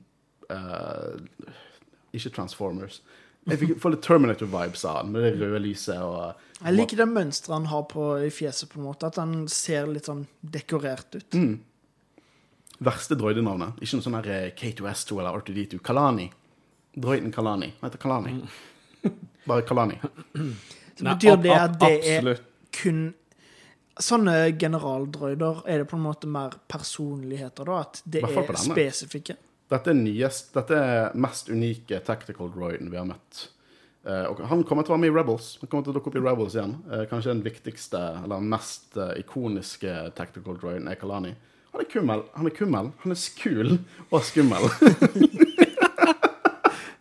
Ikke Transformers. Jeg fikk får litt Terminator-vibes av han, med det røde lyset og Jeg liker det mønsteret han har på, i fjeset, på en måte. At han ser litt sånn dekorert ut. Mm. Verste droidenavnet. Ikke noe sånn her eh, K2S2 eller R2D2. Kalani. Droiden Kalani. Han heter Kalani. Bare Kalani. Så betyr det at det er kun Sånne generaldroider, er det på en måte mer personligheter, da? At det er spesifikke? Dette er, nyest, dette er mest unike tactical droiden vi har møtt. Eh, og han kommer til å være med i Rebels. Han kommer til å dukke opp i Rebels igjen. Eh, kanskje den viktigste, eller den mest eh, ikoniske tactical droiden er Kalani. Han er kummel. Han er kummel. Han er kul og skummel.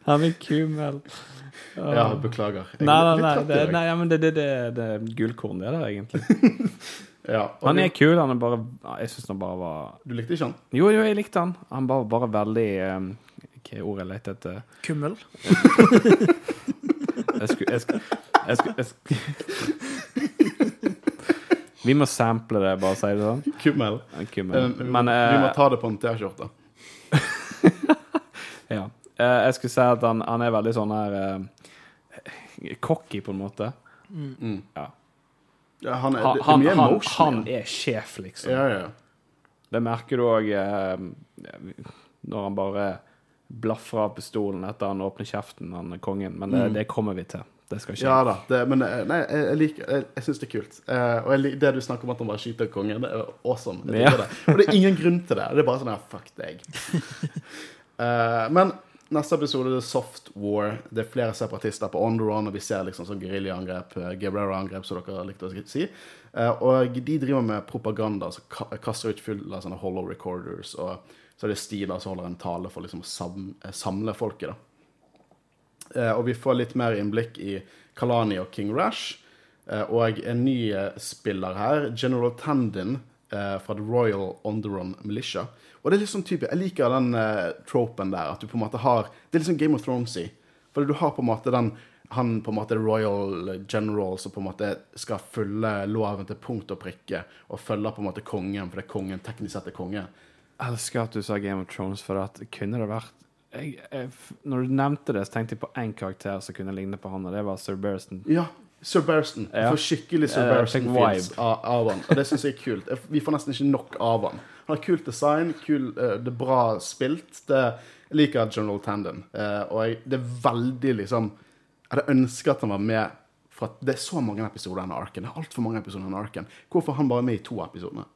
Han er kummel. ja, beklager. Jeg Nei, nei, nei, det, nei ja, men det, det, det, det er gullkorn, det der, egentlig. Ja, Han er kul, han er bare Jeg syns han bare var Du likte ikke han? Jo, jo, jeg likte han. Han var bare veldig um, Hva er ordet jeg lette etter? Kummel? Jeg skulle Jeg skulle, jeg skulle, jeg skulle. Vi må sample det, bare si det sånn. Kummel. Kummel. Eh, Men vi må ta det på en T-skjorte. ja. Uh, jeg skulle si at han, han er veldig sånn her uh, Cocky, på en måte. Mm. Ja. Ja, han er, Han, det, det er han, mye han, emotion. han er sjef, liksom. Ja, ja. Det merker du òg når han bare blaffer av pistolen etter han åpner kjeften, han er kongen. Men det, det kommer vi til. Det skal skje. Ja da. Det, men eh, nei, jeg, jeg liker Jeg, jeg syns det er kult. Eh, og jeg, det du snakker om at han bare skyter kongen, det er awesome. Jeg Ja. det. Og det er ingen grunn til det. Det er bare sånn her, fuck deg. Eh, men neste episode er Soft War. Det er flere separatister på Onderon, og vi ser liksom sånn geriljaangrep, eh, Guerrero-angrep, som dere likte å si. Eh, og de driver med propaganda, så kaster ut full av sånne hollow recorders. Og så er det Stila som holder en tale for liksom å eh, samle folket, da. Og vi får litt mer innblikk i Kalani og King Rash. Og en ny spiller her, General Tandin eh, fra The Royal Onderon Militia. Og det er litt sånn type, Jeg liker den eh, tropen der, at du på en måte har Det er litt sånn Game of Thrones-y. For du har på en måte den han på en måte Royal General som på en måte skal følge loven til punkt og prikke, og følge på en måte kongen, fordi kongen teknisk sett er konge. Jeg elsker at du sa Game of Thrones, for at kunne det vært jeg, jeg, Når du nevnte det, så tenkte jeg på én karakter som kunne ligne på han, og det var Sir Burston. Ja, Sir Bereston. Ja. Får skikkelig Sir Barristan-feels av, av han. Og det syns jeg er kult. Vi får nesten ikke nok av han. Han har kult design, kul, eh, det er bra spilt. Det, jeg liker General Tandon. Eh, og jeg, det er veldig liksom Jeg hadde ønsket at han var med for at det er så mange episoder av arken. Det er altfor mange episoder av arken. Hvorfor er han bare med i to episoder?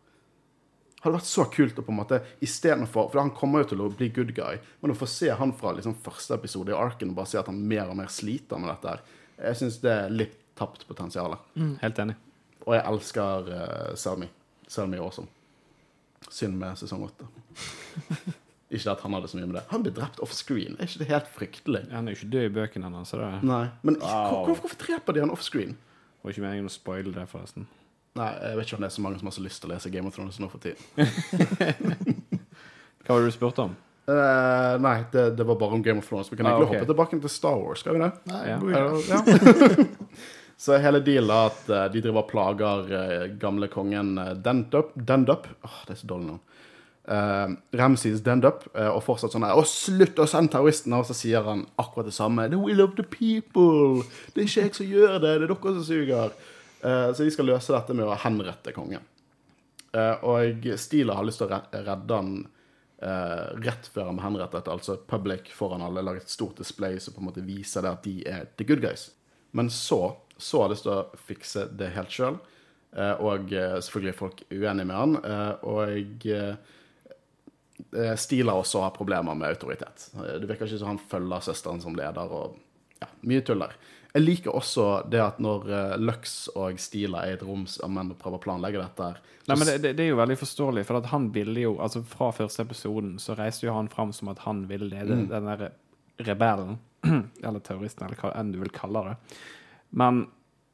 hadde vært så kult å på en måte istedenfor For han kommer jo til å bli good guy, men å få se han fra liksom første episode i Arken og bare se at han mer og mer sliter med dette her, jeg syns det er litt tapt potensial. Helt enig. Og jeg elsker uh, Selmy. Selmy er awesome. Synd med sesong åtte. ikke at han hadde så mye med det. Han ble drept offscreen. Er ikke det helt fryktelig? Han er jo ikke død i bøkene det Nei. Men Wow. hvorfor, hvorfor dreper de han offscreen? var ikke meningen å spoile det, forresten. Nei, jeg vet ikke om det er så mange som har så lyst til å lese Game of Thrones nå for tiden. Hva var det du spurte om? Uh, nei, det, det var bare om Game of Thrones. Vi kan Ah, egentlig ok. hoppe tilbake til Star Wars, skal vi det? Nei, Ja. Ja. Så hele dealen er at eh, de driver og plager eh, gamle kongen uh, Dendup. Dendup. Åh, det er så dårlig navn. Uh, Ramses Dendup. eh, og fortsatt sånn her Å, slutt å sende terroristene! Og så sier han akkurat det samme. The will of the people! Det er ikke jeg som gjør det, det er dere som suger. Eh, så de skal løse dette med å henrette kongen. Eh, og Stila har lyst til å redde han eh, rett før han blir henrettet. Altså public foran alle, lage et stort display som på en måte viser det at de er the good guys. Men så så har lyst til å fikse det helt sjøl. og eh, selvfølgelig er folk uenige med han. eh, og eh, Stila også har problemer med autoritet. Eh, Det virker ikke som han følger søsteren som leder, og ja, mye tull der. Jeg liker også det at når eh, Lux og Stila er i et rom sammen og prøver å planlegge dette her Nei, men det, det, er jo veldig forståelig, for at han ville jo Altså, fra første episoden så reiste jo han fram som at han ville lede den der rebellen, eller terroristen, eller hva enn du vil kalle det. Men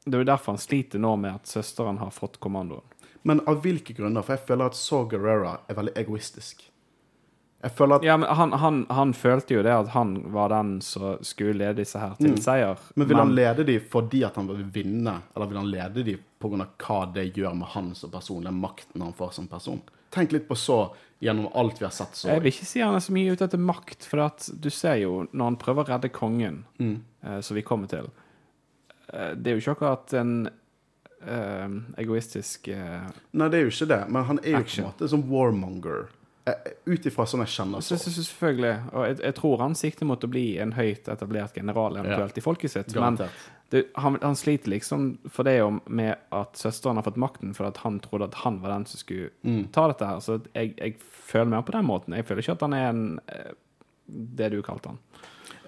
det er jo derfor han sliter nå med at søsteren har fått kommandoen. Men av hvilke grunner? For jeg føler at Saw Gerrera er veldig egoistisk. Jeg føler at Ja, men han, han, han følte jo det at han var den som skulle lede disse her til seier. Men vil han lede de fordi at han vil vinne, eller vil han lede de pga. hva det gjør med han som person, den makten han får som person? Tenk litt på så gjennom alt vi har sett så. Jeg vil ikke si han er så mye ute etter makt, for at du ser jo når han prøver å redde kongen, eh, som vi kommer til Det er jo ikke akkurat en uh, egoistisk uh, Nei, det er jo ikke det, men han er jo Action. på en måte som warmonger. Eh, Ut ifra sånn jeg kjenner så, så. så, Selvfølgelig. Og jeg, jeg tror han sikter mot å bli en høyt etablert general eventuelt i folket sitt. Men det, han, han sliter liksom for det om med at søsteren har fått makten fordi han trodde at han var den som skulle Mm. ta dette her. Så jeg, jeg føler mer på den måten. Jeg føler ikke at han er en eh, det du kalte han.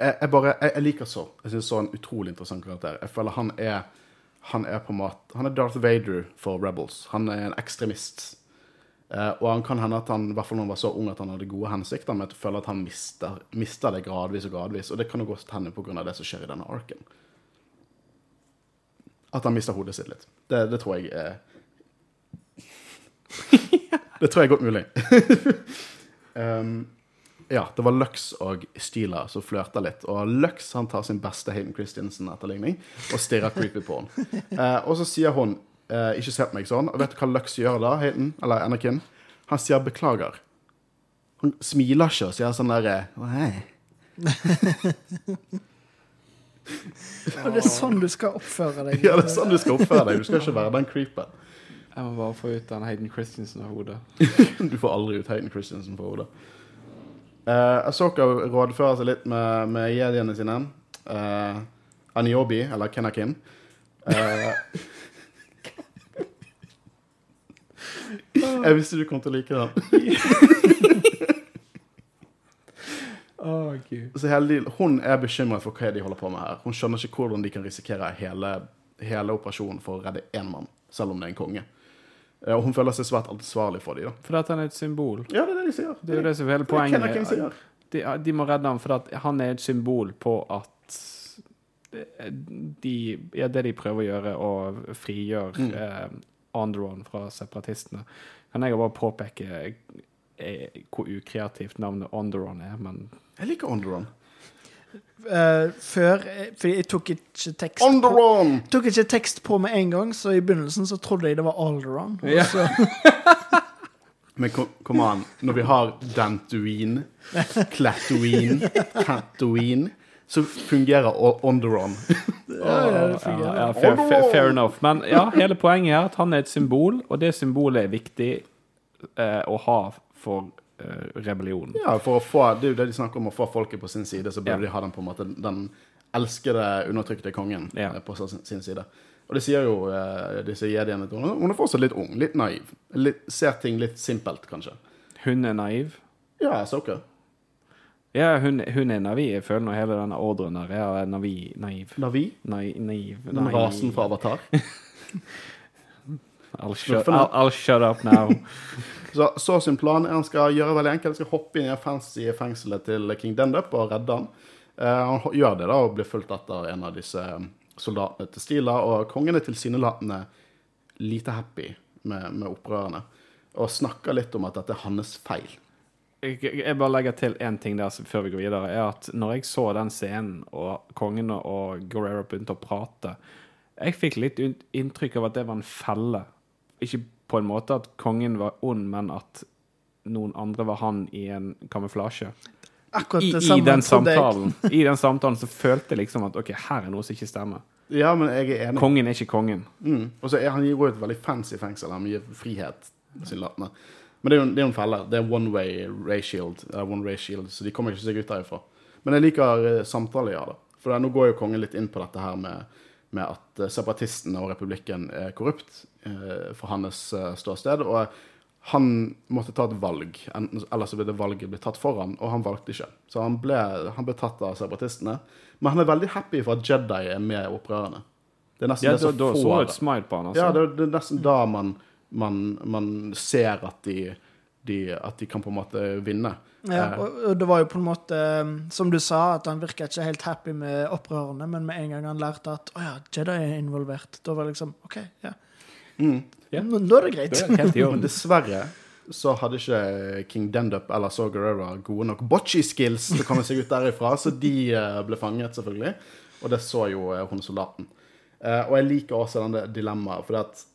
Jeg, jeg bare, jeg, jeg liker så. Jeg syns så en utrolig interessant karakter. Jeg føler han er Han er på måte Han er Darth Vader for Rebels. Han er en ekstremist. Eh, og han kan hende at han, i hvert fall når han var så ung, at han hadde gode hensikter, men jeg føler at han mister, mister det gradvis og gradvis. Og det kan jo godt hende pga. det som skjer i denne arken. At han mister hodet sitt litt. Det, det tror jeg er Det tror jeg er godt mulig. um, ja, det var Lux og Stila som flørta litt. Og Lux han tar sin beste Hayden Christensen-etterligning og stirrer creepy på henne. Eh, og så sier hun eh, 'ikke se på meg sånn'. Og vet du hva Lux gjør da, Hayden? Eller Anakin? Han sier 'beklager'. Han smiler ikke og sier sånn derre «Hei». Og det er sånn du skal oppføre deg. Ja, det er sånn du skal oppføre deg. Du skal ikke være den creepen. Jeg må bare få ut den Hayden Christensen av hodet. Du får aldri ut Hayden Christensen fra hodet. Uh, Asoka rådfører seg litt med, med jediene sine. Uh, Aniobi, eller Kenakin. Uh, jeg visste du kom til å like den. Så hele, hun er bekymret for hva de holder på med her. Hun skjønner ikke hvordan de kan risikere hele, hele operasjonen for å redde én mann, selv om det er en konge. Eh, og hun føler seg svært ansvarlig for dem. For at han er et symbol. Ja, det er det de sier. Det er jo det som er hele poenget. Det er. De, de må redde ham, for at han er et symbol på at de, ja, det de prøver å gjøre, å frigjøre Mm. eh, Andron fra separatistene. Kan jeg bare påpeke eh, hvor ukreativt navnet Onderon er, men Jeg liker Onderon. Eh, før eh, Fordi jeg tok ikke tekst på, Onderon! tok ikke tekst på med en gang, så i begynnelsen så trodde jeg det var Alderon. Ja. Men kom, an, når vi har Dantuin, Klatoin, Tatooine, så fungerer o- Onderon. Ja, ja, det fungerer. ja, fair, fair, fair enough. Men ja, hele poenget er at han er et symbol, og det symbolet er viktig eh, å ha for eh, rebellion. Ja, for å få, Det er jo det de snakker om, å få folket på sin side, så burde Ja. de ha den på en måte den elskede, undertrykte kongen Ja. eh, på sin sin side. Og det sier jo eh, disse jediene hun, hun er fortsatt litt ung, litt naiv. Litt, ser ting litt simpelt, kanskje. Hun er naiv. Ja, Soka. Ja, hun, hun er naiv. Jeg føler nå hele denne ordren der er navi, naiv. Navi, Nai, naiv. den rasen fra Avatar. I'll shut, I'll, I'll shut up now. Så, så sin plan er han skal gjøre veldig enkelt. Han skal hoppe inn i fancy fengselet til King Dendup og redde han. Eh, han gjør det da og blir fulgt etter en av disse eh, soldatene til Stila, og kongen er tilsynelatende lite happy med, med opprørerne. Og snakker litt om at dette er hans feil. Jeg bare legger til én ting der før vi går videre. er at Når jeg så den scenen, og kongen og Guerrero begynte å prate Jeg fikk litt inntrykk av at det var en felle. Ikke på en måte at kongen var ond, men at noen andre var han i en kamuflasje. Akkurat det i samme den trodde samtalen I den samtalen så følte jeg liksom at OK, her er noe som ikke stemmer. Ja, men jeg er enig. Kongen er ikke kongen. Mm. Og så er han jo et veldig fancy fengsel. Han gir frihet tilsynelatende. Men det er jo, det er en felle. Det er one way ray shield, eh, one ray shield, så de kommer ikke seg ut derifra. Men jeg liker samtaler, samtale, ja da. For nå går jo kongen litt inn på dette her med, med at eh, separatistene og republikken er korrupt uh, fra hans eh, ståsted. Og han måtte ta et valg, ellers det valget blitt tatt for han, og han valgte ikke. Så han ble, han ble tatt av separatistene. Men han er veldig happy for at Jedi er med i opprørerne. Det er nesten Ja, det som da så får et smile på han, altså. ja, det, det er nesten da man, man, man ser at de, de, at de kan på en måte vinne. Ja, Eh, og, det var jo på en måte, um, som du sa, at han virka ikke helt happy med opprørerne, men med en gang han lærte at å ja, Jedi er involvert, da var det liksom OK, ja. mm. Yeah. Nå, nå er det greit. Det er Men dessverre så hadde ikke King Dendup eller Saw Gerrera gode nok bocce-skills til å komme seg ut derifra, så de eh, ble fanget, selvfølgelig. Og det så jo eh, hun soldaten. Eh, og jeg liker også denne dilemmaet, for at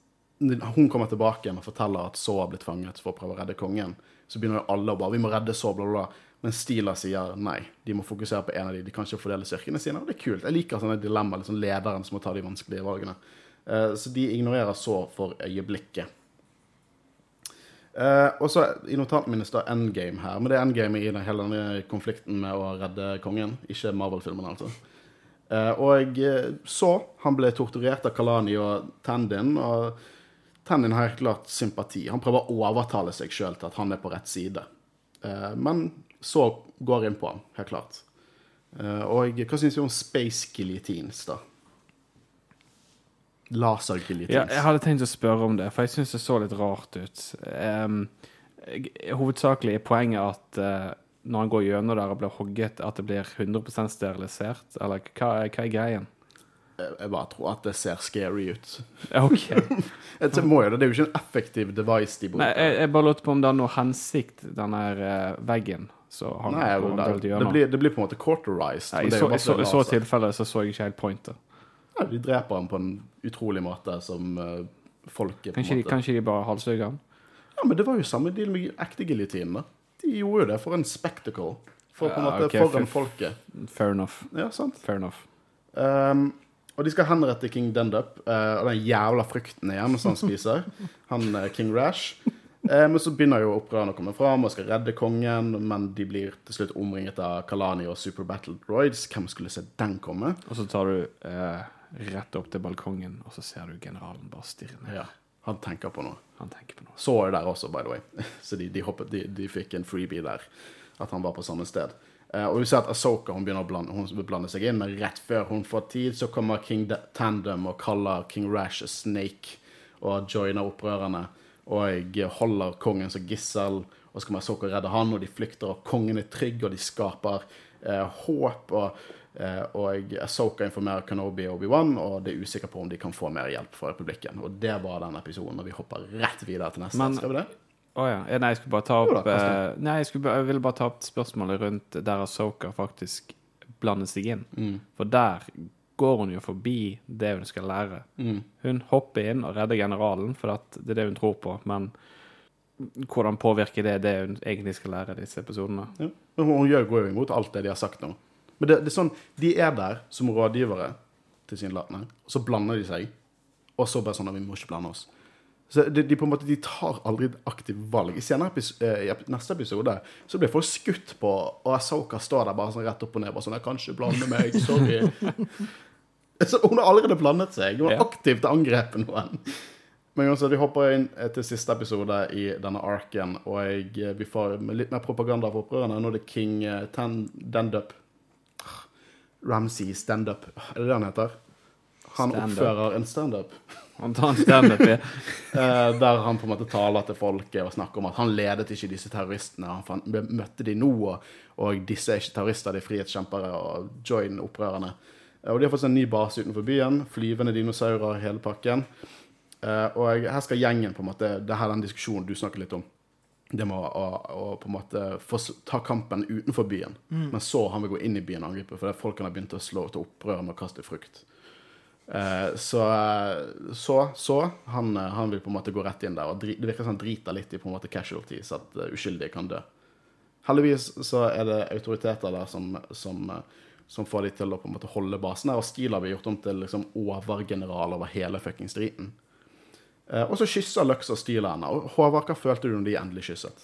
hun kommer tilbake igjen og forteller at Saw har blitt fanget for å prøve å redde kongen. Så begynner jo alle å bare 'Vi må redde så, bla, bla, bla. Men Stila sier nei. De må fokusere på en av de. De kan ikke fordele styrkene sine. Og det er kult. Jeg liker sånne dilemmaer. Liksom lederen som må ta de vanskelige valgene. Eh, så de ignorerer så for øyeblikket. Uh, og så I notatene mine står endgame her, men det er endgame i den, hele denne konflikten med å redde kongen. Ikke Marvel-filmen, altså. Uh, og så Han ble torturert av Kalani og Tandin. Og Tandin har helt klart sympati. Han prøver å overtale seg sjøl til at han er på rett side. Eh, men så går inn på han, helt klart. Eh, og hva syns vi om space guillotines, da? Laser guillotines. Ja, jeg hadde tenkt å spørre om det, for jeg syns det så litt rart ut. Um, hovedsakelig er poenget at uh, når han går gjennom der og blir hogget, at det blir 100% sterilisert? Eller hva, hva er greien? Jeg bare tror at det ser scary ut. OK. det må jo det, det er jo ikke en effektiv device de Nei, bruker. jeg, jeg bare lurte på om det har noe hensikt, den her eh, veggen. Så han Nei, det, helt det, blir, det blir på en måte quarterized. Nei, I det så, så, i så tilfelle så så jeg ikke helt pointet. Ja, de dreper ham på en utrolig måte som uh, folket Kanskje de, kanskje de bare halshugger han? Ja, men det var jo samme deal med ekte giljotinene. De gjorde jo det for en spectacle. For på en Ja, måte ok, foran for- folket. Fair enough. Ja, sant. Fair enough. Um, og de skal henrette King Dendup uh, og den jævla frukten igjen som han spiser. Han uh, King Rash. Uh, men så begynner jo opprørerne å komme fram og skal redde kongen, men de blir til slutt omringet av Kalani og Super Battle Droids. Hvem skulle se den komme? Og så tar du eh, rett opp til balkongen, og så ser du generalen bare stirre ned. Ja, han tenker på noe. Han tenker på noe. Så er det der også, by the way. Så de, de, hoppet, de, de fikk en freebie der. At han var på samme sted. Eh, og vi ser at Asoka hun begynner å blande, hun blande seg inn, men rett før hun får tid, så kommer King Tandem og kaller King Rash a snake og joiner opprørerne. Og holder kongen som gissel, og så kommer Asoka redde han, og de flykter, og kongen er trygg, og de skaper eh, håp. Og, eh, og Asoka informerer Kenobi og Obi-Wan, og det er usikker på om de kan få mer hjelp fra republikken. Og det var den episoden, og vi hopper rett videre til neste. Men- Skal vi det? Å ja. Eh, Nei, jeg skulle bare ta Jo opp da, eh, Nei, jeg, skulle, jeg ville bare ta opp spørsmålet rundt der Asoka faktisk blander seg inn. Mm. For der går hun jo forbi det hun skal lære. Mm. Hun hopper inn og redder generalen, for det er det hun tror på, men hvordan påvirker det det hun egentlig skal lære i disse episodene? Ja. Men Hun gjør, går jo imot alt det de har sagt nå. Men det, det er sånn, de er der som rådgivere, tilsynelatende, og så blander de seg. Og så bare sånn at vi må ikke blande oss. Så de, de på en måte, de tar aldri et aktivt valg. I, senere eh, i neste episode så blir folk skutt på, og Asoka står der bare sånn rett opp og ned. Bare sånn 'Jeg kan ikke blande meg. Sorry'. så hun har allerede blandet seg. Hun har Ja. aktivt angrepet noen. Men også, vi hopper inn eh, til siste episode i denne arken, og jeg, eh, vi får litt mer propaganda for opprørerne. Nå er det King eh, Tan Dendup. Ramsey Standup. Er det det han heter? Han oppfører en standup. Han tar en standup i Eh, der han på en måte taler til folket og snakker om at han ledet ikke disse terroristene. Han fant, møtte de nå, og, og disse er ikke terrorister, de er frihetskjempere, og join opprørerne. Eh, og de har fått en ny base utenfor byen. Flyvende dinosaurer, hele pakken. Eh, og her skal gjengen på en måte Det her er den diskusjonen du snakker litt om. Det med å, å, på en måte få ta kampen utenfor byen. Men så han vil gå inn i byen og angripe, fordi folkene har begynt å slå til opprør med å kaste frukt. Eh, så, så, så han, eh, han vil på en måte gå rett inn der. Og det virker som han driter litt i på en måte casualties, at eh, uskyldige kan dø. Heldigvis så er det autoriteter der som, som, som får de til å på en måte holde basen der. Og Stila blir gjort om til liksom overgeneral over hele fuckings driten. Og så kysser Lux og Steele henne. Håvard, hva følte du når de endelig kysset?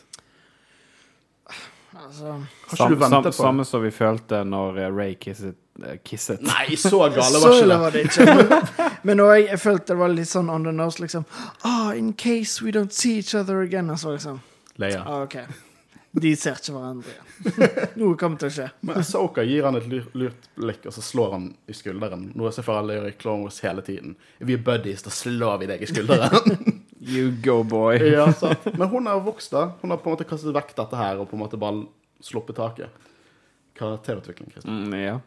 Altså, Sam, du sam, på? Samme som vi følte når eh, Ray kisset. eh, kisset. Nei, så gale var så det. var det ikke. Men, òg, jeg, jeg følte det var litt sånn on the nose, liksom. Oh, in case we don't see each other again. Altså, liksom. Leia. Ah, okay. De ser ikke hverandre igjen. Noe kommer til å skje. Men Ahsoka gir han et lurt blikk, og så slår han i skulderen. Noe som alle gjør i Clone Wars hele tiden. Vi er buddies, da slår vi deg i skulderen. You go, boy. ja. Men hun har vokst, da. Hun har på en måte kastet vekk dette her og på en måte bare sluppet taket. Karakterutvikling, Kristian. Mm, ja.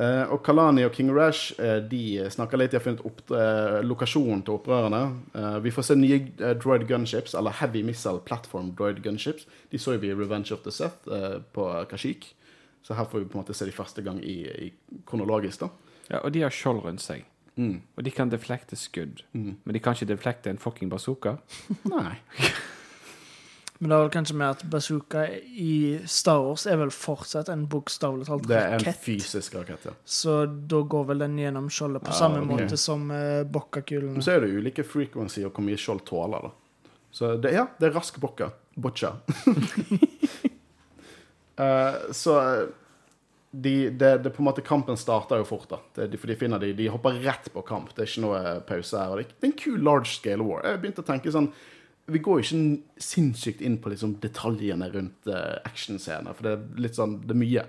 Eh, og Kalani og King Rash eh, de snakker litt, de har funnet opp eh, lokasjonen til opprørerne. Eh, vi får se nye eh, droid gunships, eller heavy missile platform droid gunships. De så jo vi i Revenge of the Seth eh, på Kashik. Så her får vi på en måte se de første gang i, i kronologisk, da. ja, og de har skjold rundt seg. Mm. Og de kan deflekte skudd. Men de kan ikke deflekte en fucking bazooka. Nei. Men det er vel kanskje med at bazooka i Star Wars er vel fortsatt en bokstavelig talt rakett. Det er en rakett. fysisk rakett, ja. Så da går vel den gjennom skjoldet på ja, samme okay. måte som uh, bokkakulene. Men så er det ulike frequency og hvor mye skjold tåler, da. Så det, ja, det er rask bokka. Boccia. uh, så eh, de, det, det på en måte Kampen starter jo fort, da. Det, de, for de finner de, de hopper rett på kamp. Det er ikke noe pause her. Og det, det er en kul large scale war. Jeg begynte å tenke sånn Vi går ikke sinnssykt inn på liksom detaljene rundt uh, actionscener, for det er litt sånn Det er mye.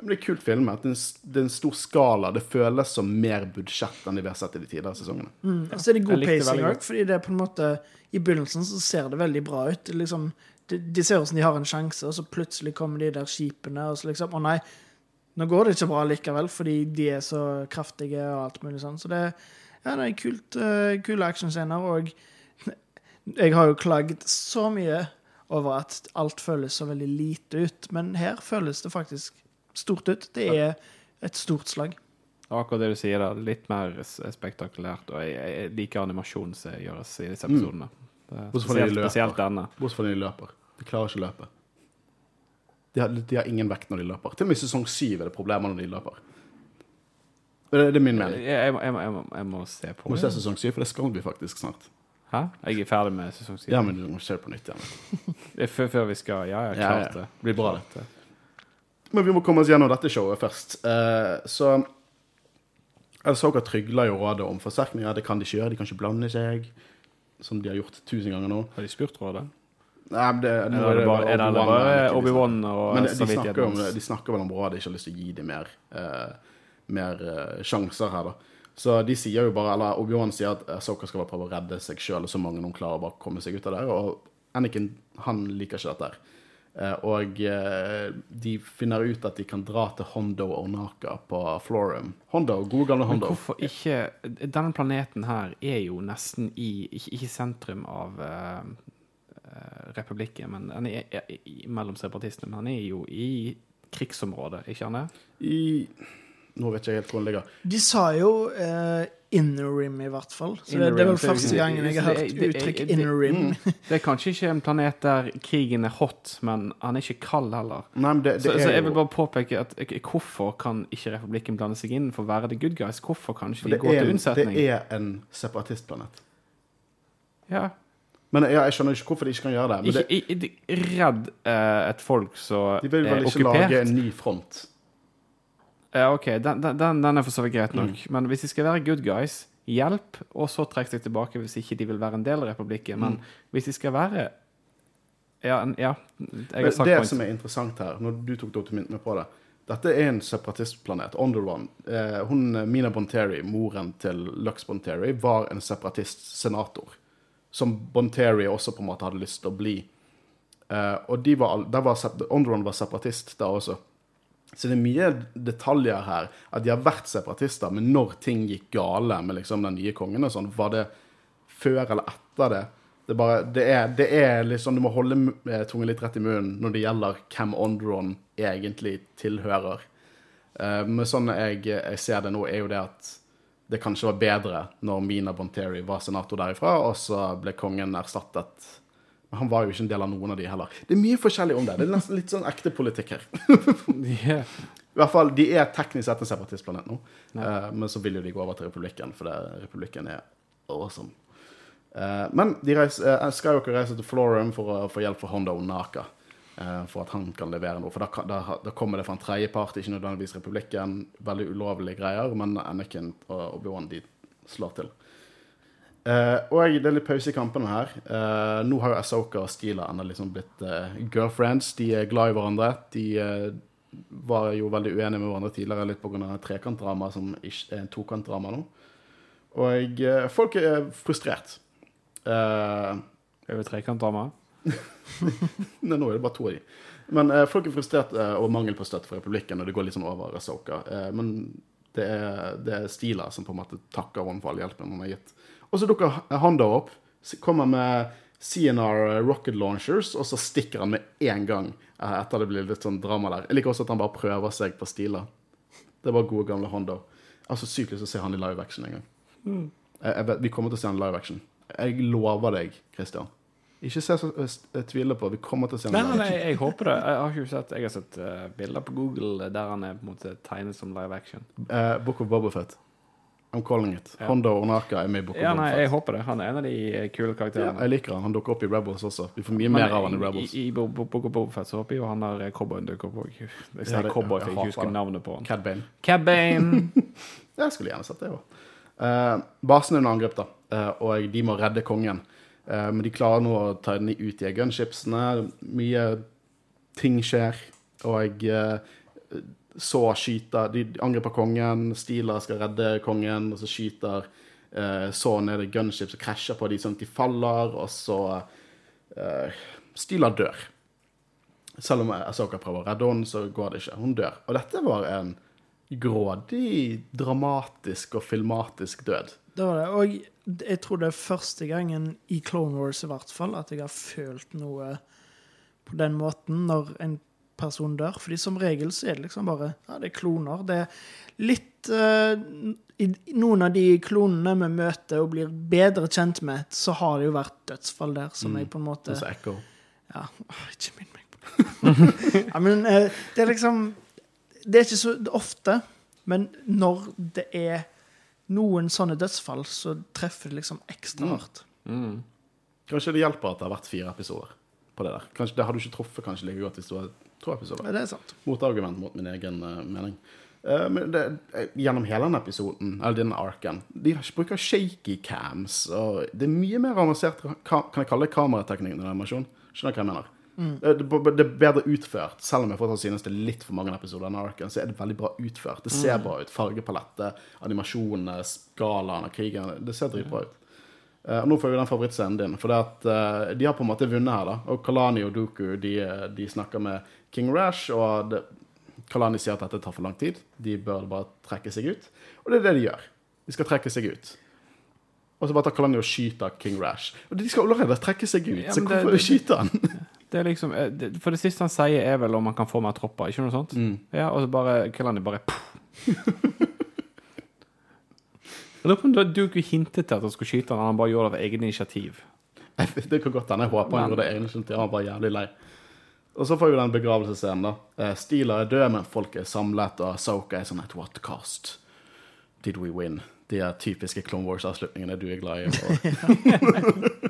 Men det er kult filmet. Det det er en stor skala. Det føles som mer budsjett enn de vi har sett i de tidligere sesongene. Mm. Og så er det god pacing òg, fordi det er på en måte I begynnelsen så ser det veldig bra ut. Liksom, de, de ser ut som de har en sjanse, og så plutselig kommer de der skipene, og så liksom Å nei, nå går det ikke bra likevel, fordi de er så kraftige og alt mulig sånn. Så det, ja, det er kult, uh, kule actionscener, og jeg har jo klagd så mye over at alt føles så veldig lite ut, men her føles det faktisk stort ut. Det er et stort slag. Akkurat det du sier der, litt mer spektakulært. Og jeg, jeg liker animasjonen som gjøres i disse episodene. Mm. er de Spesielt, spesielt denne. Bortsett fra når de løper. De klarer ikke å løpe. De har, de har ingen vekt når de løper. Til og med i sesong syv er det problemer når de løper. Det, det er min mening. jeg, jeg, jeg, må, jeg må se på Må se sesong syv, for det skal vi faktisk snart. Hæ? Jeg er ferdig med sesong syv. Ja, men du må se det på nytt igjen. Før, før vi skal Ja, ja, Ja, klart ja. det. Det blir bra, det. Men vi må komme oss gjennom dette showet først. Uh, så Ahsoka trygler jo rådet om forsterkninger. Det kan de ikke gjøre. De kan ikke blande seg. Som de har gjort tusen ganger nå. Har de spurt rådet? Nei, det, Er det bare, er det Obi-Wan bare Obi-Wan snakker. og Men de, de, snakker om, de snakker vel om rådet ikke har lyst til å gi dem mer, uh, mer uh, sjanser her, da. Så de sier jo bare, eller Obi-Wan sier at Soka skal bare prøve å redde seg sjøl, så mange hun klarer å bare komme seg ut av det. Og Anakin han liker ikke dette. her. Eh, og de finner ut at de kan dra til Hondo og Naka på Florum. Hondo, gode gamle Men hvorfor ikke Denne planeten her er jo nesten i Ikke, ikke sentrum av republikken, men han er, er, er, mellom separatistene. Men han er jo i krigsområdet, ikke han det? I Nå vet ikke jeg helt hvor han ligger. De sa jo eh, inner rim, i hvert fall. Så det, det er vel første gangen jeg har hørt det- det- uttrykk inner rim. Det er kanskje ikke en planet der krigen er hot, men han er ikke kald heller. Nei, men det, det Så, er så jeg vil bare påpeke at eh, hvorfor kan ikke republikken blande seg inn for å være the good guys? Hvorfor kan ikke de gå til unnsetning? det er en separatistplanet. Ja. Men ja, jeg skjønner ikke hvorfor de ikke kan gjøre det. Men Ikke, det, i- redd uh, et folk som er okkupert? de vil vel ikke okkupert. lage en ny front. Ja, OK, den, den, den er for så vidt greit nok. Mm. Men hvis de skal være good guys, hjelp, og så trekk seg tilbake hvis ikke de vil være en del av republikken. Men Mm. hvis de skal være Ja, ja jeg har sagt det point. som er interessant her, når du tok dokumentene på det Dette er en separatistplanet. Onderone. Eh, hun, Mina Bonteri, moren til Lux Bonteri, var en separatist-senator. Som Bonteri også på en måte hadde lyst til å bli. Uh, og de var, der var, sep- var separatist da også. Så det er mye detaljer her. At de har vært separatister, men når ting gikk gale med liksom den nye kongen og sånn, var det før eller etter det? Det bare, det er, det er liksom, Du må holde eh, tungen litt rett i munnen når det gjelder hvem Ondron egentlig tilhører. Uh, men sånn jeg, jeg ser det nå, er jo det at det kanskje var bedre når Mina Bonteri var senator derifra, og så ble kongen erstattet. Men han var jo ikke en del av noen av de heller. Det er mye forskjellig om det. Det er nesten litt sånn ekte politikk her. yeah. I hvert fall, De er teknisk sett en separatistplanet nå, Eh, men så vil jo de gå over til republikken, for det, republikken er awesome. Eh, men de reiser, uh, reiser til Florum for å få hjelp fra Honda Onaka. Eh, for at han kan levere noe. For da, da, da kommer det fra en tredjepart, ikke nødvendigvis republikken. Veldig ulovlige greier, men Anakin og Obi-Wan de slår til. Eh, og det er litt pause i kampene her. Eh, nå har jo Asoka og Steela liksom blitt eh, girlfriends. De er glad i hverandre. De var jo veldig uenige med hverandre tidligere, litt pga. trekantdrama som ikke er en tokantdrama nå. Og folk er frustrert. Eh, Er det trekantdrama? Nei, nå er det bare to av dem Men eh, folk er frustrert eh, over mangel på støtte for republikken, og det går litt sånn over Asoka. Eh, men det er, det er Stila som på en måte takker henne for all hjelpen hun har gitt. Og så dukker Hondo opp, kommer med CNR rocket launchers, og så stikker han med én gang eh, etter det blir litt sånn drama der. Jeg liker også at han bare prøver seg på Stila. Det var gode, gamle Hondo. Altså sykt lyst til å se han i live action en gang. Jeg, jeg vi kommer til å se han i live action. Jeg lover deg, Christian. Ikke se så jeg tviler på. Vi kommer til å se Nei, nei, nei, jeg håper det. Jeg har ikke sett Jeg har sett uh, bilder på Google der han er på en måte tegnet som live action. Uh, Book of Bobafett. I'm calling it. Ja. Hondo Onaka er med i Book of Ja, nei, jeg håper det. Han er en av de kule karakterene. Ja, jeg liker han. Han dukker opp i Rebels også. Vi får mye Men mer av han i Rebels. I, i Bo- Bo- Book of Boba Fett så håper jeg jo han der eh, cowboyen dukker opp òg. Jeg Ja, sier cowboy, jeg jeg ikke husker det. navnet på han. Cad Bane. Cad Bane. Jeg skulle gjerne sett det òg. Uh, basen er under angrep, da, eh, og de må redde kongen. Eh, men de klarer nå å ta den ut i gunshipsene. Mye ting skjer. Og jeg så skyter De angriper kongen. Steeler skal redde kongen, og så skyter uh, så ned i gunships og krasjer på de sånn at de faller, og så Stila dør. Selv om Asoka prøver å redde henne, så går det ikke. Hun dør. Og dette var en grådig, dramatisk og filmatisk død. Det var det. Og jeg tror det er første gangen i Clone Wars i hvert fall at jeg har følt noe på den måten når en person dør. Fordi som regel så er det liksom bare Ja, det er kloner. Det er litt uh, I noen av de klonene vi møter og blir bedre kjent med, så har det jo vært dødsfall der som jeg på en måte Altså Echo. Ja, åh, ikke minn meg på det. ja, men uh, det er liksom Det er ikke så ofte, men når det er noen sånne dødsfall, så treffer det liksom ekstra Mm. hardt. Mm. Kanskje det hjelper at det har vært fire episoder på det der. Kanskje Det hadde du ikke truffet kanskje like godt hvis det var to episoder. Ja, det er sant. Motargument mot min egen uh, mening. Uh, men det, eh, gjennom hele denne episoden, eller denne arken, de bruker shaky cams. Og det er mye mer avansert kan jeg kalle det kamerateknikk enn animasjon. Skjønner du hva jeg mener? Eh, Det, det, det er bedre utført, selv om jeg fortsatt synes det er litt for mange episoder. av Narcan. Så er det veldig bra utført. Det ser bra ut. Fargepalette, animasjonene, skalaen av krigen. Det ser dritbra ut. Uh, og nå får vi den favorittscenen din. For at, uh, de har på en måte vunnet her. da Og Kalani og Duku de, de snakker med King Rash, og det, Kalani sier at dette tar for lang tid. De bør bare trekke seg ut. Og det er det de gjør. De skal trekke seg ut. Og så bare tar Kalani og skyter King Rash. Og de skal allerede trekke seg ut, Ja, så men det- hvorfor det- skyter han? Det er liksom, eh, for det siste han sier, er vel om han kan få mer tropper, ikke noe sånt? Mm. Ja, og så bare Kalani bare Jeg lurer på om du- ikke hintet til at han skulle skyte han, han bare gjorde det av eget initiativ. Det kan godt hende. Jeg håper han gjorde det egentlig. Han var jævlig lei. Og så får vi den begravelsesscenen. da. Eh, Steela er død, men folk er samlet, og Soka er sånn at What cost did we win? De er typiske Clone Wars-avslutningene du er glad i.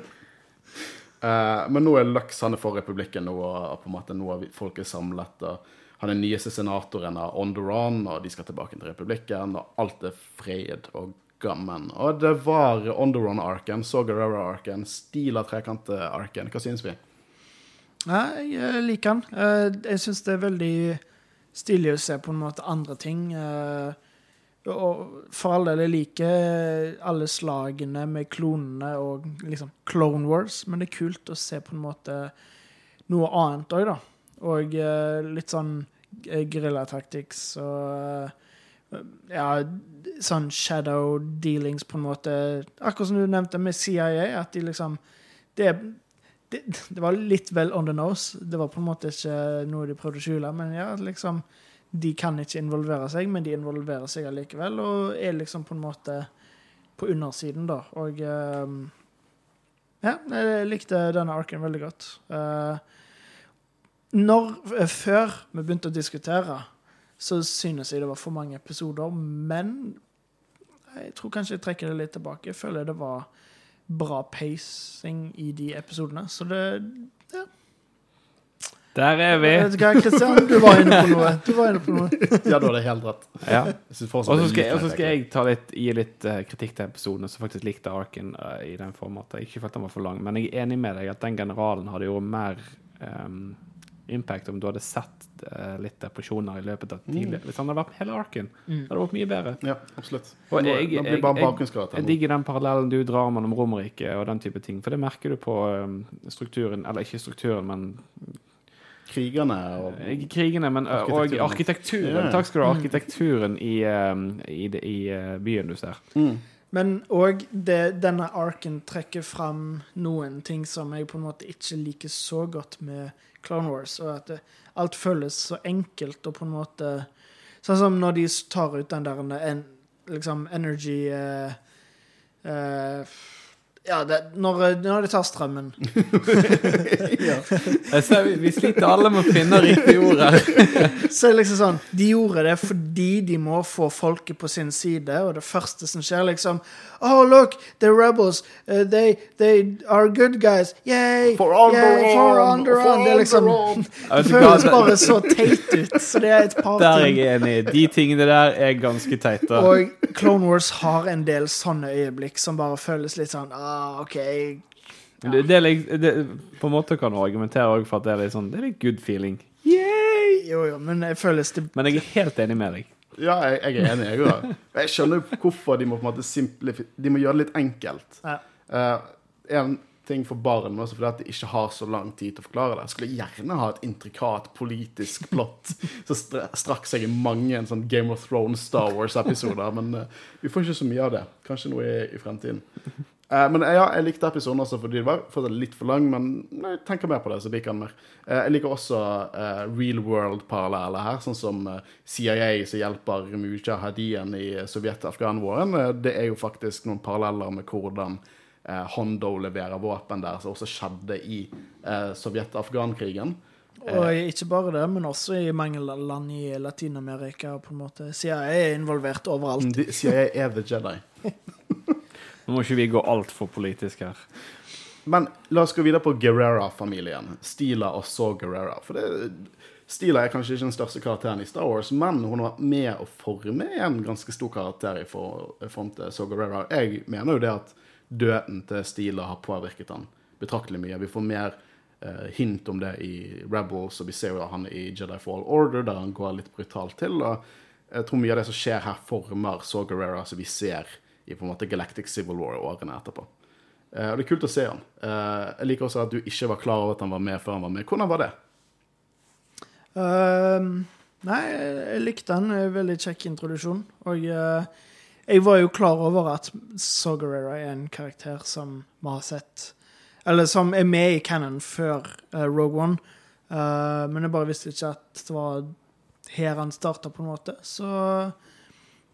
Eh, men nå er Lux han er for republikken og på en måte nå er folk er samlet. og Han er nyeste senatoren av Onderon, og de skal tilbake til republikken. Og alt er fred og gammen. Og det var Onderon-arken, så Guerrero-arken, Steela trekant-arken. Hva syns vi? Nei, jeg liker den. Eh, Jeg syns det er veldig stilig å se på en måte andre ting. eh, Og for all del, jeg liker alle slagene med klonene og liksom Clone Wars, men det er kult å se på en måte noe annet òg, da. Og eh, litt sånn eh, guerrilla tactics og eh, ja, sånn shadow dealings på en måte. Akkurat som du nevnte med CIA, at de liksom det, det, det var litt vel on the nose. Det var på en måte ikke noe de prøvde å skjule. Men ja, liksom De kan ikke involvere seg, men de involverer seg allikevel, og er liksom på en måte på undersiden, da. Og ehm, ja, jeg likte denne arken veldig godt. Eh, når, eh, før vi begynte å diskutere, så synes jeg det var for mange episoder, men jeg tror kanskje jeg trekker det litt tilbake. Jeg føler det var bra pacing i de episodene. Så det Der er vi! Vet du hva, Kristian? Du var inne på noe. Du var inne på noe. Ja, du hadde helt rett. Ja. Og så skal, skal jeg ta litt, gi litt uh, kritikk til episoden som faktisk likte arken uh, i den formatet. Ikke for at den var for lang, men jeg er enig med deg at den generalen hadde jo mer um, impact om du hadde sett uh, litt depresjoner i løpet av tidligere. Hvis han hadde vært med hele arken, Mm. hadde det vært mye bedre. Ja, absolutt. Og jeg, jeg- jeg- jeg- Jeg digger den parallellen du drar mellom Romerriket og den type ting. For det merker du på um, strukturen, eller ikke strukturen, men Krigerne og Ikke krigene, men arkitekturen. og Arkitekturen. Ja. Takk skal du ha. Arkitekturen i, ehm, i, i eh, byen du ser. mm. Men òg denne arken trekker fram noen ting som jeg på en måte ikke liker så godt med Clone Wars, og at det, alt føles så enkelt og på en måte Sånn som når de tar ut den der en, liksom energy uh, eh, Ja, det, når, når de tar strømmen. Jeg ser, vi, vi sliter alle med å finne riktig ord her. Så er liksom sånn De gjorde det fordi de må få folket på sin side, og det første som skjer, liksom Oh, look, the rebels. Uh, they, they are good guys. Yay! For Onderon! For Onderon! Det er liksom Det føles bare så teit ut. Så det er et par ting. Der er jeg enig. De tingene der er ganske teite. Og Clone Wars har en del sånne øyeblikk som bare føles litt sånn ah, OK. Det, det, er det, på en måte kan du argumentere for at det er litt sånn Det er litt good feeling. Yay! Jo, jo, men jeg føles det Men jeg er helt enig med deg. Ja, jeg, jeg er enig, jeg òg. Jeg skjønner jo hvorfor de må på en måte simplifi- De må gjøre det litt enkelt. Ja. Uh, en ting for barn, men også fordi at de ikke har så lang tid til å forklare det. Jeg skulle gjerne ha et intrikat politisk plott som stra- strakk seg i mange en sånn Game of Thrones, Star Wars-episoder, men uh, vi får ikke så mye av det. Kanskje noe i, i fremtiden. Eh, men eh, ja, jeg likte episoden også fordi det var fortsatt litt for lang, men jeg tenker mer på det, så liker den mer. Eh, jeg liker også uh, real world-paralleller her, sånn som CIA som hjelper Mujahedin i Sovjet-Afghan-våren. Det er jo faktisk noen paralleller med hvordan uh, Hondo leverer våpen der, som også skjedde i uh, Sovjet-Afghan-krigen. Og ikke bare det, men også i mange land i Latin-Amerika. på en måte. CIA er involvert overalt. CIA er the Jedi. Må ikke vi gå altfor politisk her. Men la oss gå videre på Guerrera-familien. Stila og så Guerrera. For det, Stila er kanskje ikke den største karakteren i Star Wars, men hun har vært med å forme en ganske stor karakter i form til So Guerrera. Jeg mener jo det at døden til Stila har påvirket han betraktelig mye. Vi får mer eh, hint om det i Rebels, og vi ser jo han i Jedi Fall Order, der han går litt brutalt til. og jeg tror mye av det som skjer her, former So Guerrera som vi ser i på en måte Galactic Civil War-årene etterpå. Uh, og det er kult å se han. Uh, jeg liker også at du ikke var klar over at han var med før han var med. Hvordan var det? Uh, nei, jeg likte han. Veldig kjekk introduksjon. Og eh, jeg var jo klar over at Saw Gerrera er en karakter som vi har sett Eller som er med i canon før Rogue One. Men jeg bare visste ikke at det var her han starta, på en måte. Så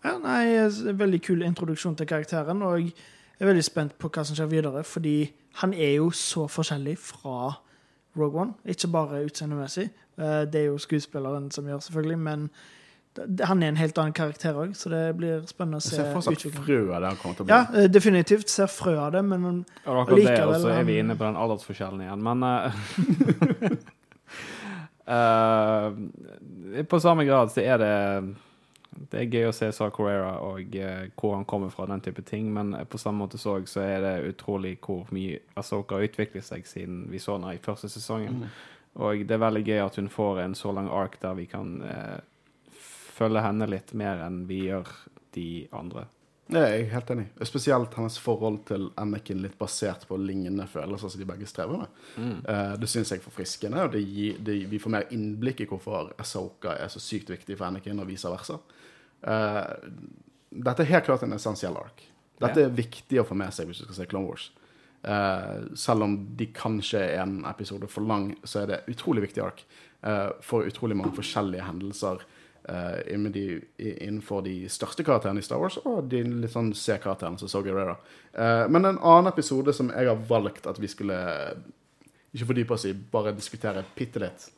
ja, nei, en veldig kul introduksjon til karakteren, og jeg er veldig spent på hva som skjer videre, fordi han er jo så forskjellig fra Rogue One. Ikke bare utseendemessig. Eh, Det er jo skuespilleren som gjør, selvfølgelig, men han er en helt annen karakter òg, så det blir spennende å se utviklingen. Ja, eh, definitivt. Ser frø av det, men Og akkurat det, og så er vi inne på den aldersforskjellen igjen, men uh, På samme grad så er det Det er gøy å se Sa Correra og eh, hvor han kommer fra, den type ting, men på samme måte så, så er det utrolig hvor mye Asoka har utviklet seg siden vi så henne i første sesongen. Mm. Og det er veldig gøy at hun får en så lang ark der vi kan eh, følge henne litt mer enn vi gjør de andre. Det er helt enig. Spesielt hennes forhold til Anakin litt basert på lignende følelser som de begge strever med. Eh, det syns jeg er forfriskende, og det gir, det, vi får mer innblikk i hvorfor Asoka er så sykt viktig for Anakin, og vice versa. Eh, dette er helt klart en essensiell ark. Dette er viktig å få med seg hvis du skal se Clone Wars. Uh, selv om de kanskje er en episode for lang, så er det utrolig viktig ark. for utrolig mange forskjellige hendelser de- innenfor de største karakterene i Star Wars, og de litt sånn C-karakterene som så Guerrera. Eh, men en annen episode som jeg har valgt at vi skulle ikke fordype oss i, bare diskutere bitte litt,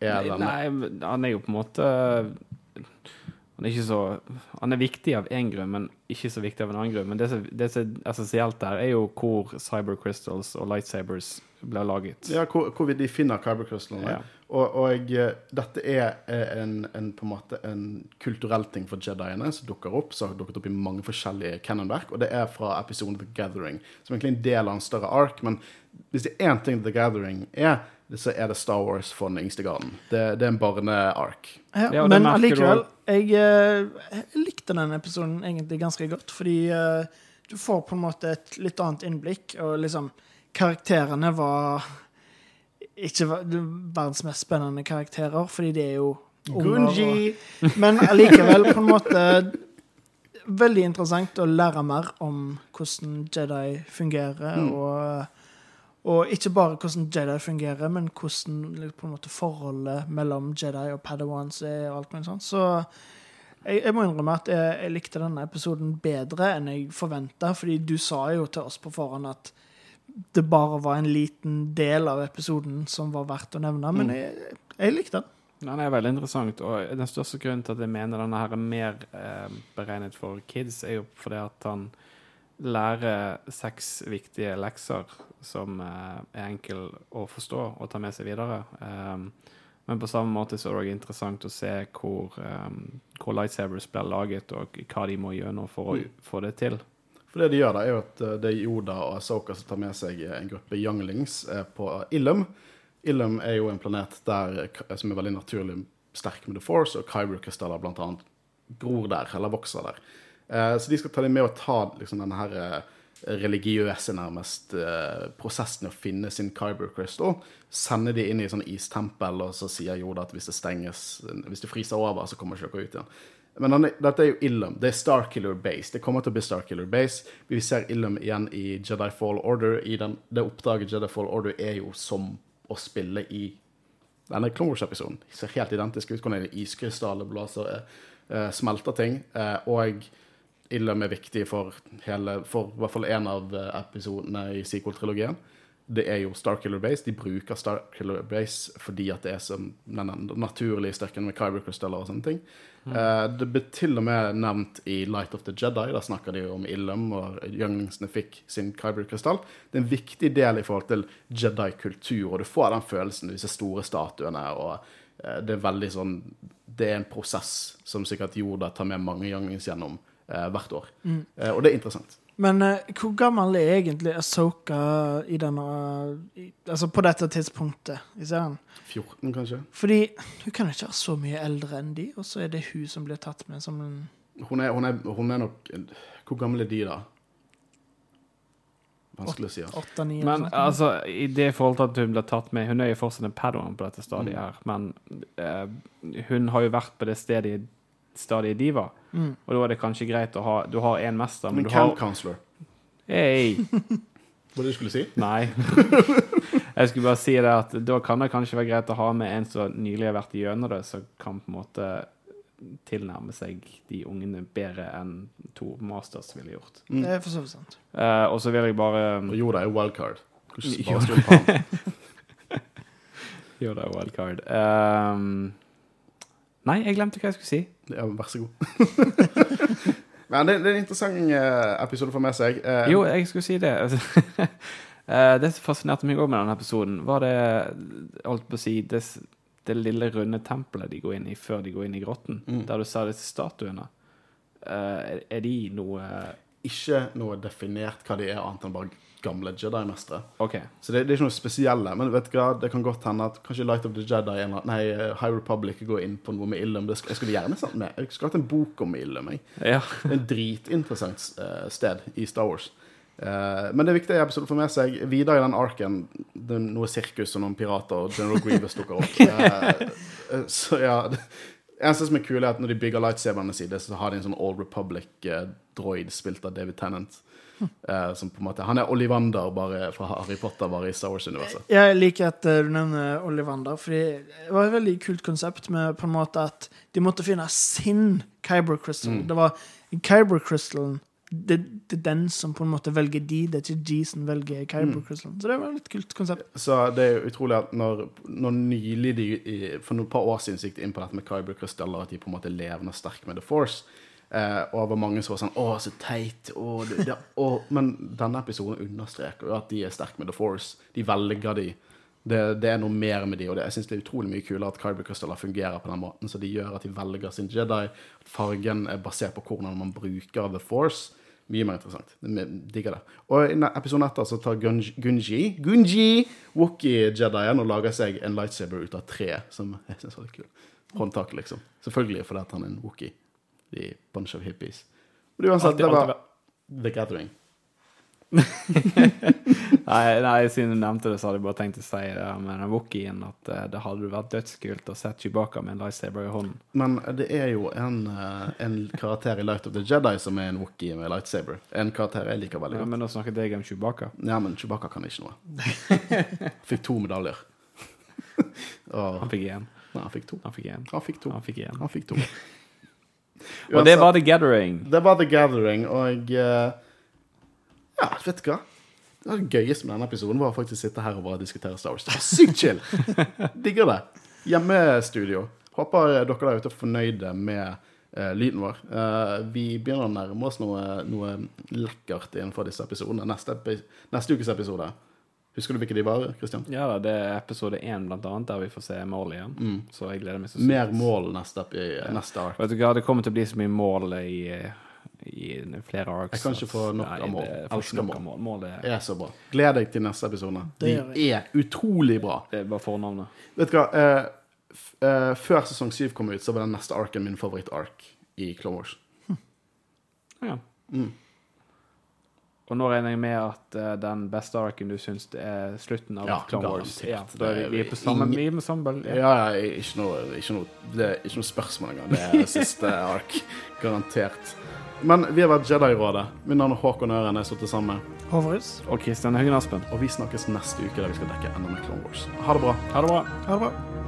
er denne. nei, han er jo på en måte Han er så Han er viktig av én grunn, men ikke så viktig av en annen grunn. Men det som, det som er essensielt der, er jo hvor cyber crystals og lightsabers ble laget. Ja, hvor, hvor de finner Cyber Crystals. Ja. Og, og eh, dette er eh, en, en, på en måte en kulturell ting for jediene som dukker opp, som har dukket opp i mange forskjellige canonverk, og det er fra episoden The Gathering, som egentlig er en del av en større ark. Men hvis det er én ting The Gathering er, så er det Star Wars for den yngste garden. Det, det er en barneark. Ja, Ja, men allikevel, jeg, eh, jeg likte den episoden egentlig ganske godt, fordi uh, du får på en måte et litt annet innblikk, og liksom Karakterene var ikke verdens mest spennende karakterer, fordi de er jo Gunji! og- Men allikevel på en måte veldig interessant å lære mer om hvordan Jedi fungerer, Mm. og, og ikke bare hvordan Jedi fungerer, men hvordan liksom, på en måte forholdet mellom Jedi og Padawans er, og alt mulig sånt. Så jeg, jeg må innrømme at jeg, jeg likte denne episoden bedre enn jeg forventa, fordi du sa jo til oss på forhånd at det bare var en liten del av episoden som var verdt å nevne, men Mm. jeg, jeg likte den. Den er veldig interessant, og den største grunnen til at jeg mener denne her er mer eh, beregnet for kids, er jo fordi at han lærer seks viktige lekser som eh, er enkel å forstå og ta med seg videre. Um, men på samme måte så er det også interessant å se hvor, um, hvor lightsabers blir laget, og hva de må gjøre nå for å få det til. For det de gjør, da, er jo at eh, det er Yoda og Asoka som tar med seg eh, en gruppe younglings eh, på Illum. Illum er jo en planet der, som er veldig naturlig sterk med The Force, og Kyber-krystaller annet gror der, eller vokser der. Så de skal ta dem med og ta liksom, denne her religiøse, nærmest, prosessen å finne sin Kyber Crystal. Sende de inn i sånn istempel, og så sier Yoda at hvis det stenges, hvis det fryser over, så kommer ikke dere ut igjen. Men han, dette er jo Illum. Det er Starkiller Base. Det kommer til å bli Starkiller Base. Vi ser Illum igjen i Jedi Fall Order. I den, det oppdraget Jedi Fall Order er jo som å spille i denne Clone Wars-episoden. Ser helt identisk ut. Hvordan er iskrystaller blåser, uh, smelter ting. Uh, og Illum er viktig for, hele, for i hvert fall en av eh, episodene i sequel-trilogien. Det er jo Starkiller Base. De bruker Starkiller Base fordi at det er som den naturlige styrken med kyberkrystaller og sånne ting. Eh, det ble til og med nevnt i Light of the Jedi. Da snakker de om Illum, og younglingsene fikk sin kyberkrystall. Det er en viktig del i forhold til Jedi-kultur, og du får den følelsen, disse store statuene. og uh, det er veldig sånn Det er en prosess som sikkert Yoda tar med mange younglings gjennom uh, hvert år. Eh, og det er interessant. Men uh, hvor gammel er egentlig Asoka i denne i, Altså på dette tidspunktet i serien? 14, kanskje? Fordi hun kan ikke være så mye eldre enn de, og så er det hun som blir tatt med som en Hun er, hun er, hun er nok Hvor gamle er de, da? Vanskelig å si. Altså. åtte-ni Men altså, i det forhold til at hun ble tatt med Hun er jo fortsatt en padawan på dette stadiet Mm. her, men uh, hun har jo vært på det stadiet, stadiet de var. Mm. Og da er det kanskje greit å ha Du har én mester, men Men du camp har counselor, Hey. hva var det du skulle si? Nei. Jeg skulle bare si det at da kan det kanskje være greit å ha med en som nylig har vært gjennom det, som kan på en måte tilnærme seg de ungene bedre enn to masters ville gjort. Det er for så vidt sant. Eh, og så vil jeg bare Og Jorda er wildcard. Du kan ikke Jo. bare stole på han. Jo, det er wildcard. Ehm, nei, jeg glemte hva jeg skulle si. Ja, vær så god. Men det, det er en interessant eh, episode for meg, seg. Uh, Jo, jeg skulle si det. Eh, det som fascinerte meg òg med denne episoden, var det holdt på å si, det, det lille runde tempelet de går inn i før de går inn i grotten, Mm. der du sa disse statuene. Uh, er- er de noe Ikke noe definert hva de er, annet enn bare gamle Jedi-mestere. Okay. Så det, det er ikke noe spesielle. Men vet du hva, det kan godt hende at kanskje Light of the Jedi eller, Nei, eh, High Republic går inn på noe med Illum. Jeg skulle gjerne sendt med. Jeg skulle hatt en bok om Illum. Jeg. Ja. Et dritinteressant eh, sted i Star Wars. Eh, men det er viktig å få med seg videre i den arken det er noe sirkus og noen pirater og General Grievous dukker opp. Så ja det eneste som er kult, er at når de bygger lightsaberne sine, så har de en sånn Old Republic-droid spilt av David Tennant. Eh, som på en måte, Han er Ollivander bare fra Harry Potter, bare i Star Wars-universet. Jeg liker at eh, du nevner Ollivander, for det var et veldig kult konsept med på en måte at de måtte finne sin Kyber Crystal. Det var Kyber Crystalen det, det er den som på en måte velger de, det er ikke de som velger Kyber Crystalen. Så det var et litt kult konsept. Så det er jo utrolig at når, når nylig de For noen par års de inn på dette med Kyber krystaller, at de på en måte levner sterkt med The Force. Eh, og det var mange som var sånn Å, så teit. Å, det, det, å. Men denne episoden understreker jo at de er sterke med The Force. De velger de. Det, det er noe mer med de, og jeg synes det er utrolig mye kulere at Kyber Crystal fungerer på den måten. Så de gjør at de velger sin Jedi. At fargen er basert på hvordan man bruker The Force. Mye mer interessant. Digger det. Og i episoden etter så tar Gunji, Gunji, Gunji Wookie-jedien og lager seg en lightsaber ut av tre, som jeg synes var litt kul. Håndtak, liksom. Selvfølgelig fordi han er en Wookie. De bunch of hippies. Men uansett, Alltid- det var alltid The Gathering. Nei, nei, siden du nevnte det, så hadde jeg bare tenkt å si det med den Wookien, at eh, det hadde vært dødskult å se Chewbacca med en lightsaber i hånden. Men det er jo en, eh, en karakter i Light of the Jedi som er en Wookie med lightsaber. En karakter jeg liker veldig Ja, men nå snakket jeg om Chewbacca. Ja, men Chewbacca kan ikke noe. Fikk to medaljer. Og, Han fikk én. nei, han fikk to. Han fikk én. Han fikk to. Han fikk én. Han fikk to. Og det var The Gathering. Det var The Gathering, og eh, Ja, vet du hva? Det var det gøyeste med denne episoden var å faktisk sitte her og bare diskutere Star Wars. Det var sykt chill! Digger det. Hjemmestudio. Håper dere der ute er fornøyde med uh, lyden vår. Uh, vi begynner å nærme oss noe, noe lekkert innenfor disse episodene. Neste, epi neste ukes episode. Husker du hvilke de var, Christian? Ja da, det er episode én, blant annet, der vi får se mål igjen. Mm. Så jeg gleder meg så sykt. Mer mål neste, epi neste ark. Vet du hva, det kommer til å bli så mye mål i, i flere arcs. Jeg kan ikke få nok av mål. Elsker mål. mål. Mål er, er så bra. Gled deg til neste episode. Det De er utrolig bra. det er bare fornavnet. Vet du hva? uh, eh, før sesong syv kom ut, så var den neste arken min favoritt-ark i Clone Wars. Ja. Mm. Og nå regner jeg med at uh, den beste arken du syns er slutten av Ja, Clone Wars. Ja, da er vi, vi er på samme, Ingen- bølge. Ja, ja, ikke noe, ikke noe, det er ikke noe spørsmål engang. Det er siste ark. Garantert. Men vi har vært Jedi-rådet. Mitt navn er Håkon Øren. Jeg sitter sammen med Håvrus. Og Kristian Høgen Aspen. Og vi snakkes neste uke der vi skal dekke enda mer Clone Wars. Ha det bra. Ha det bra. ha det bra.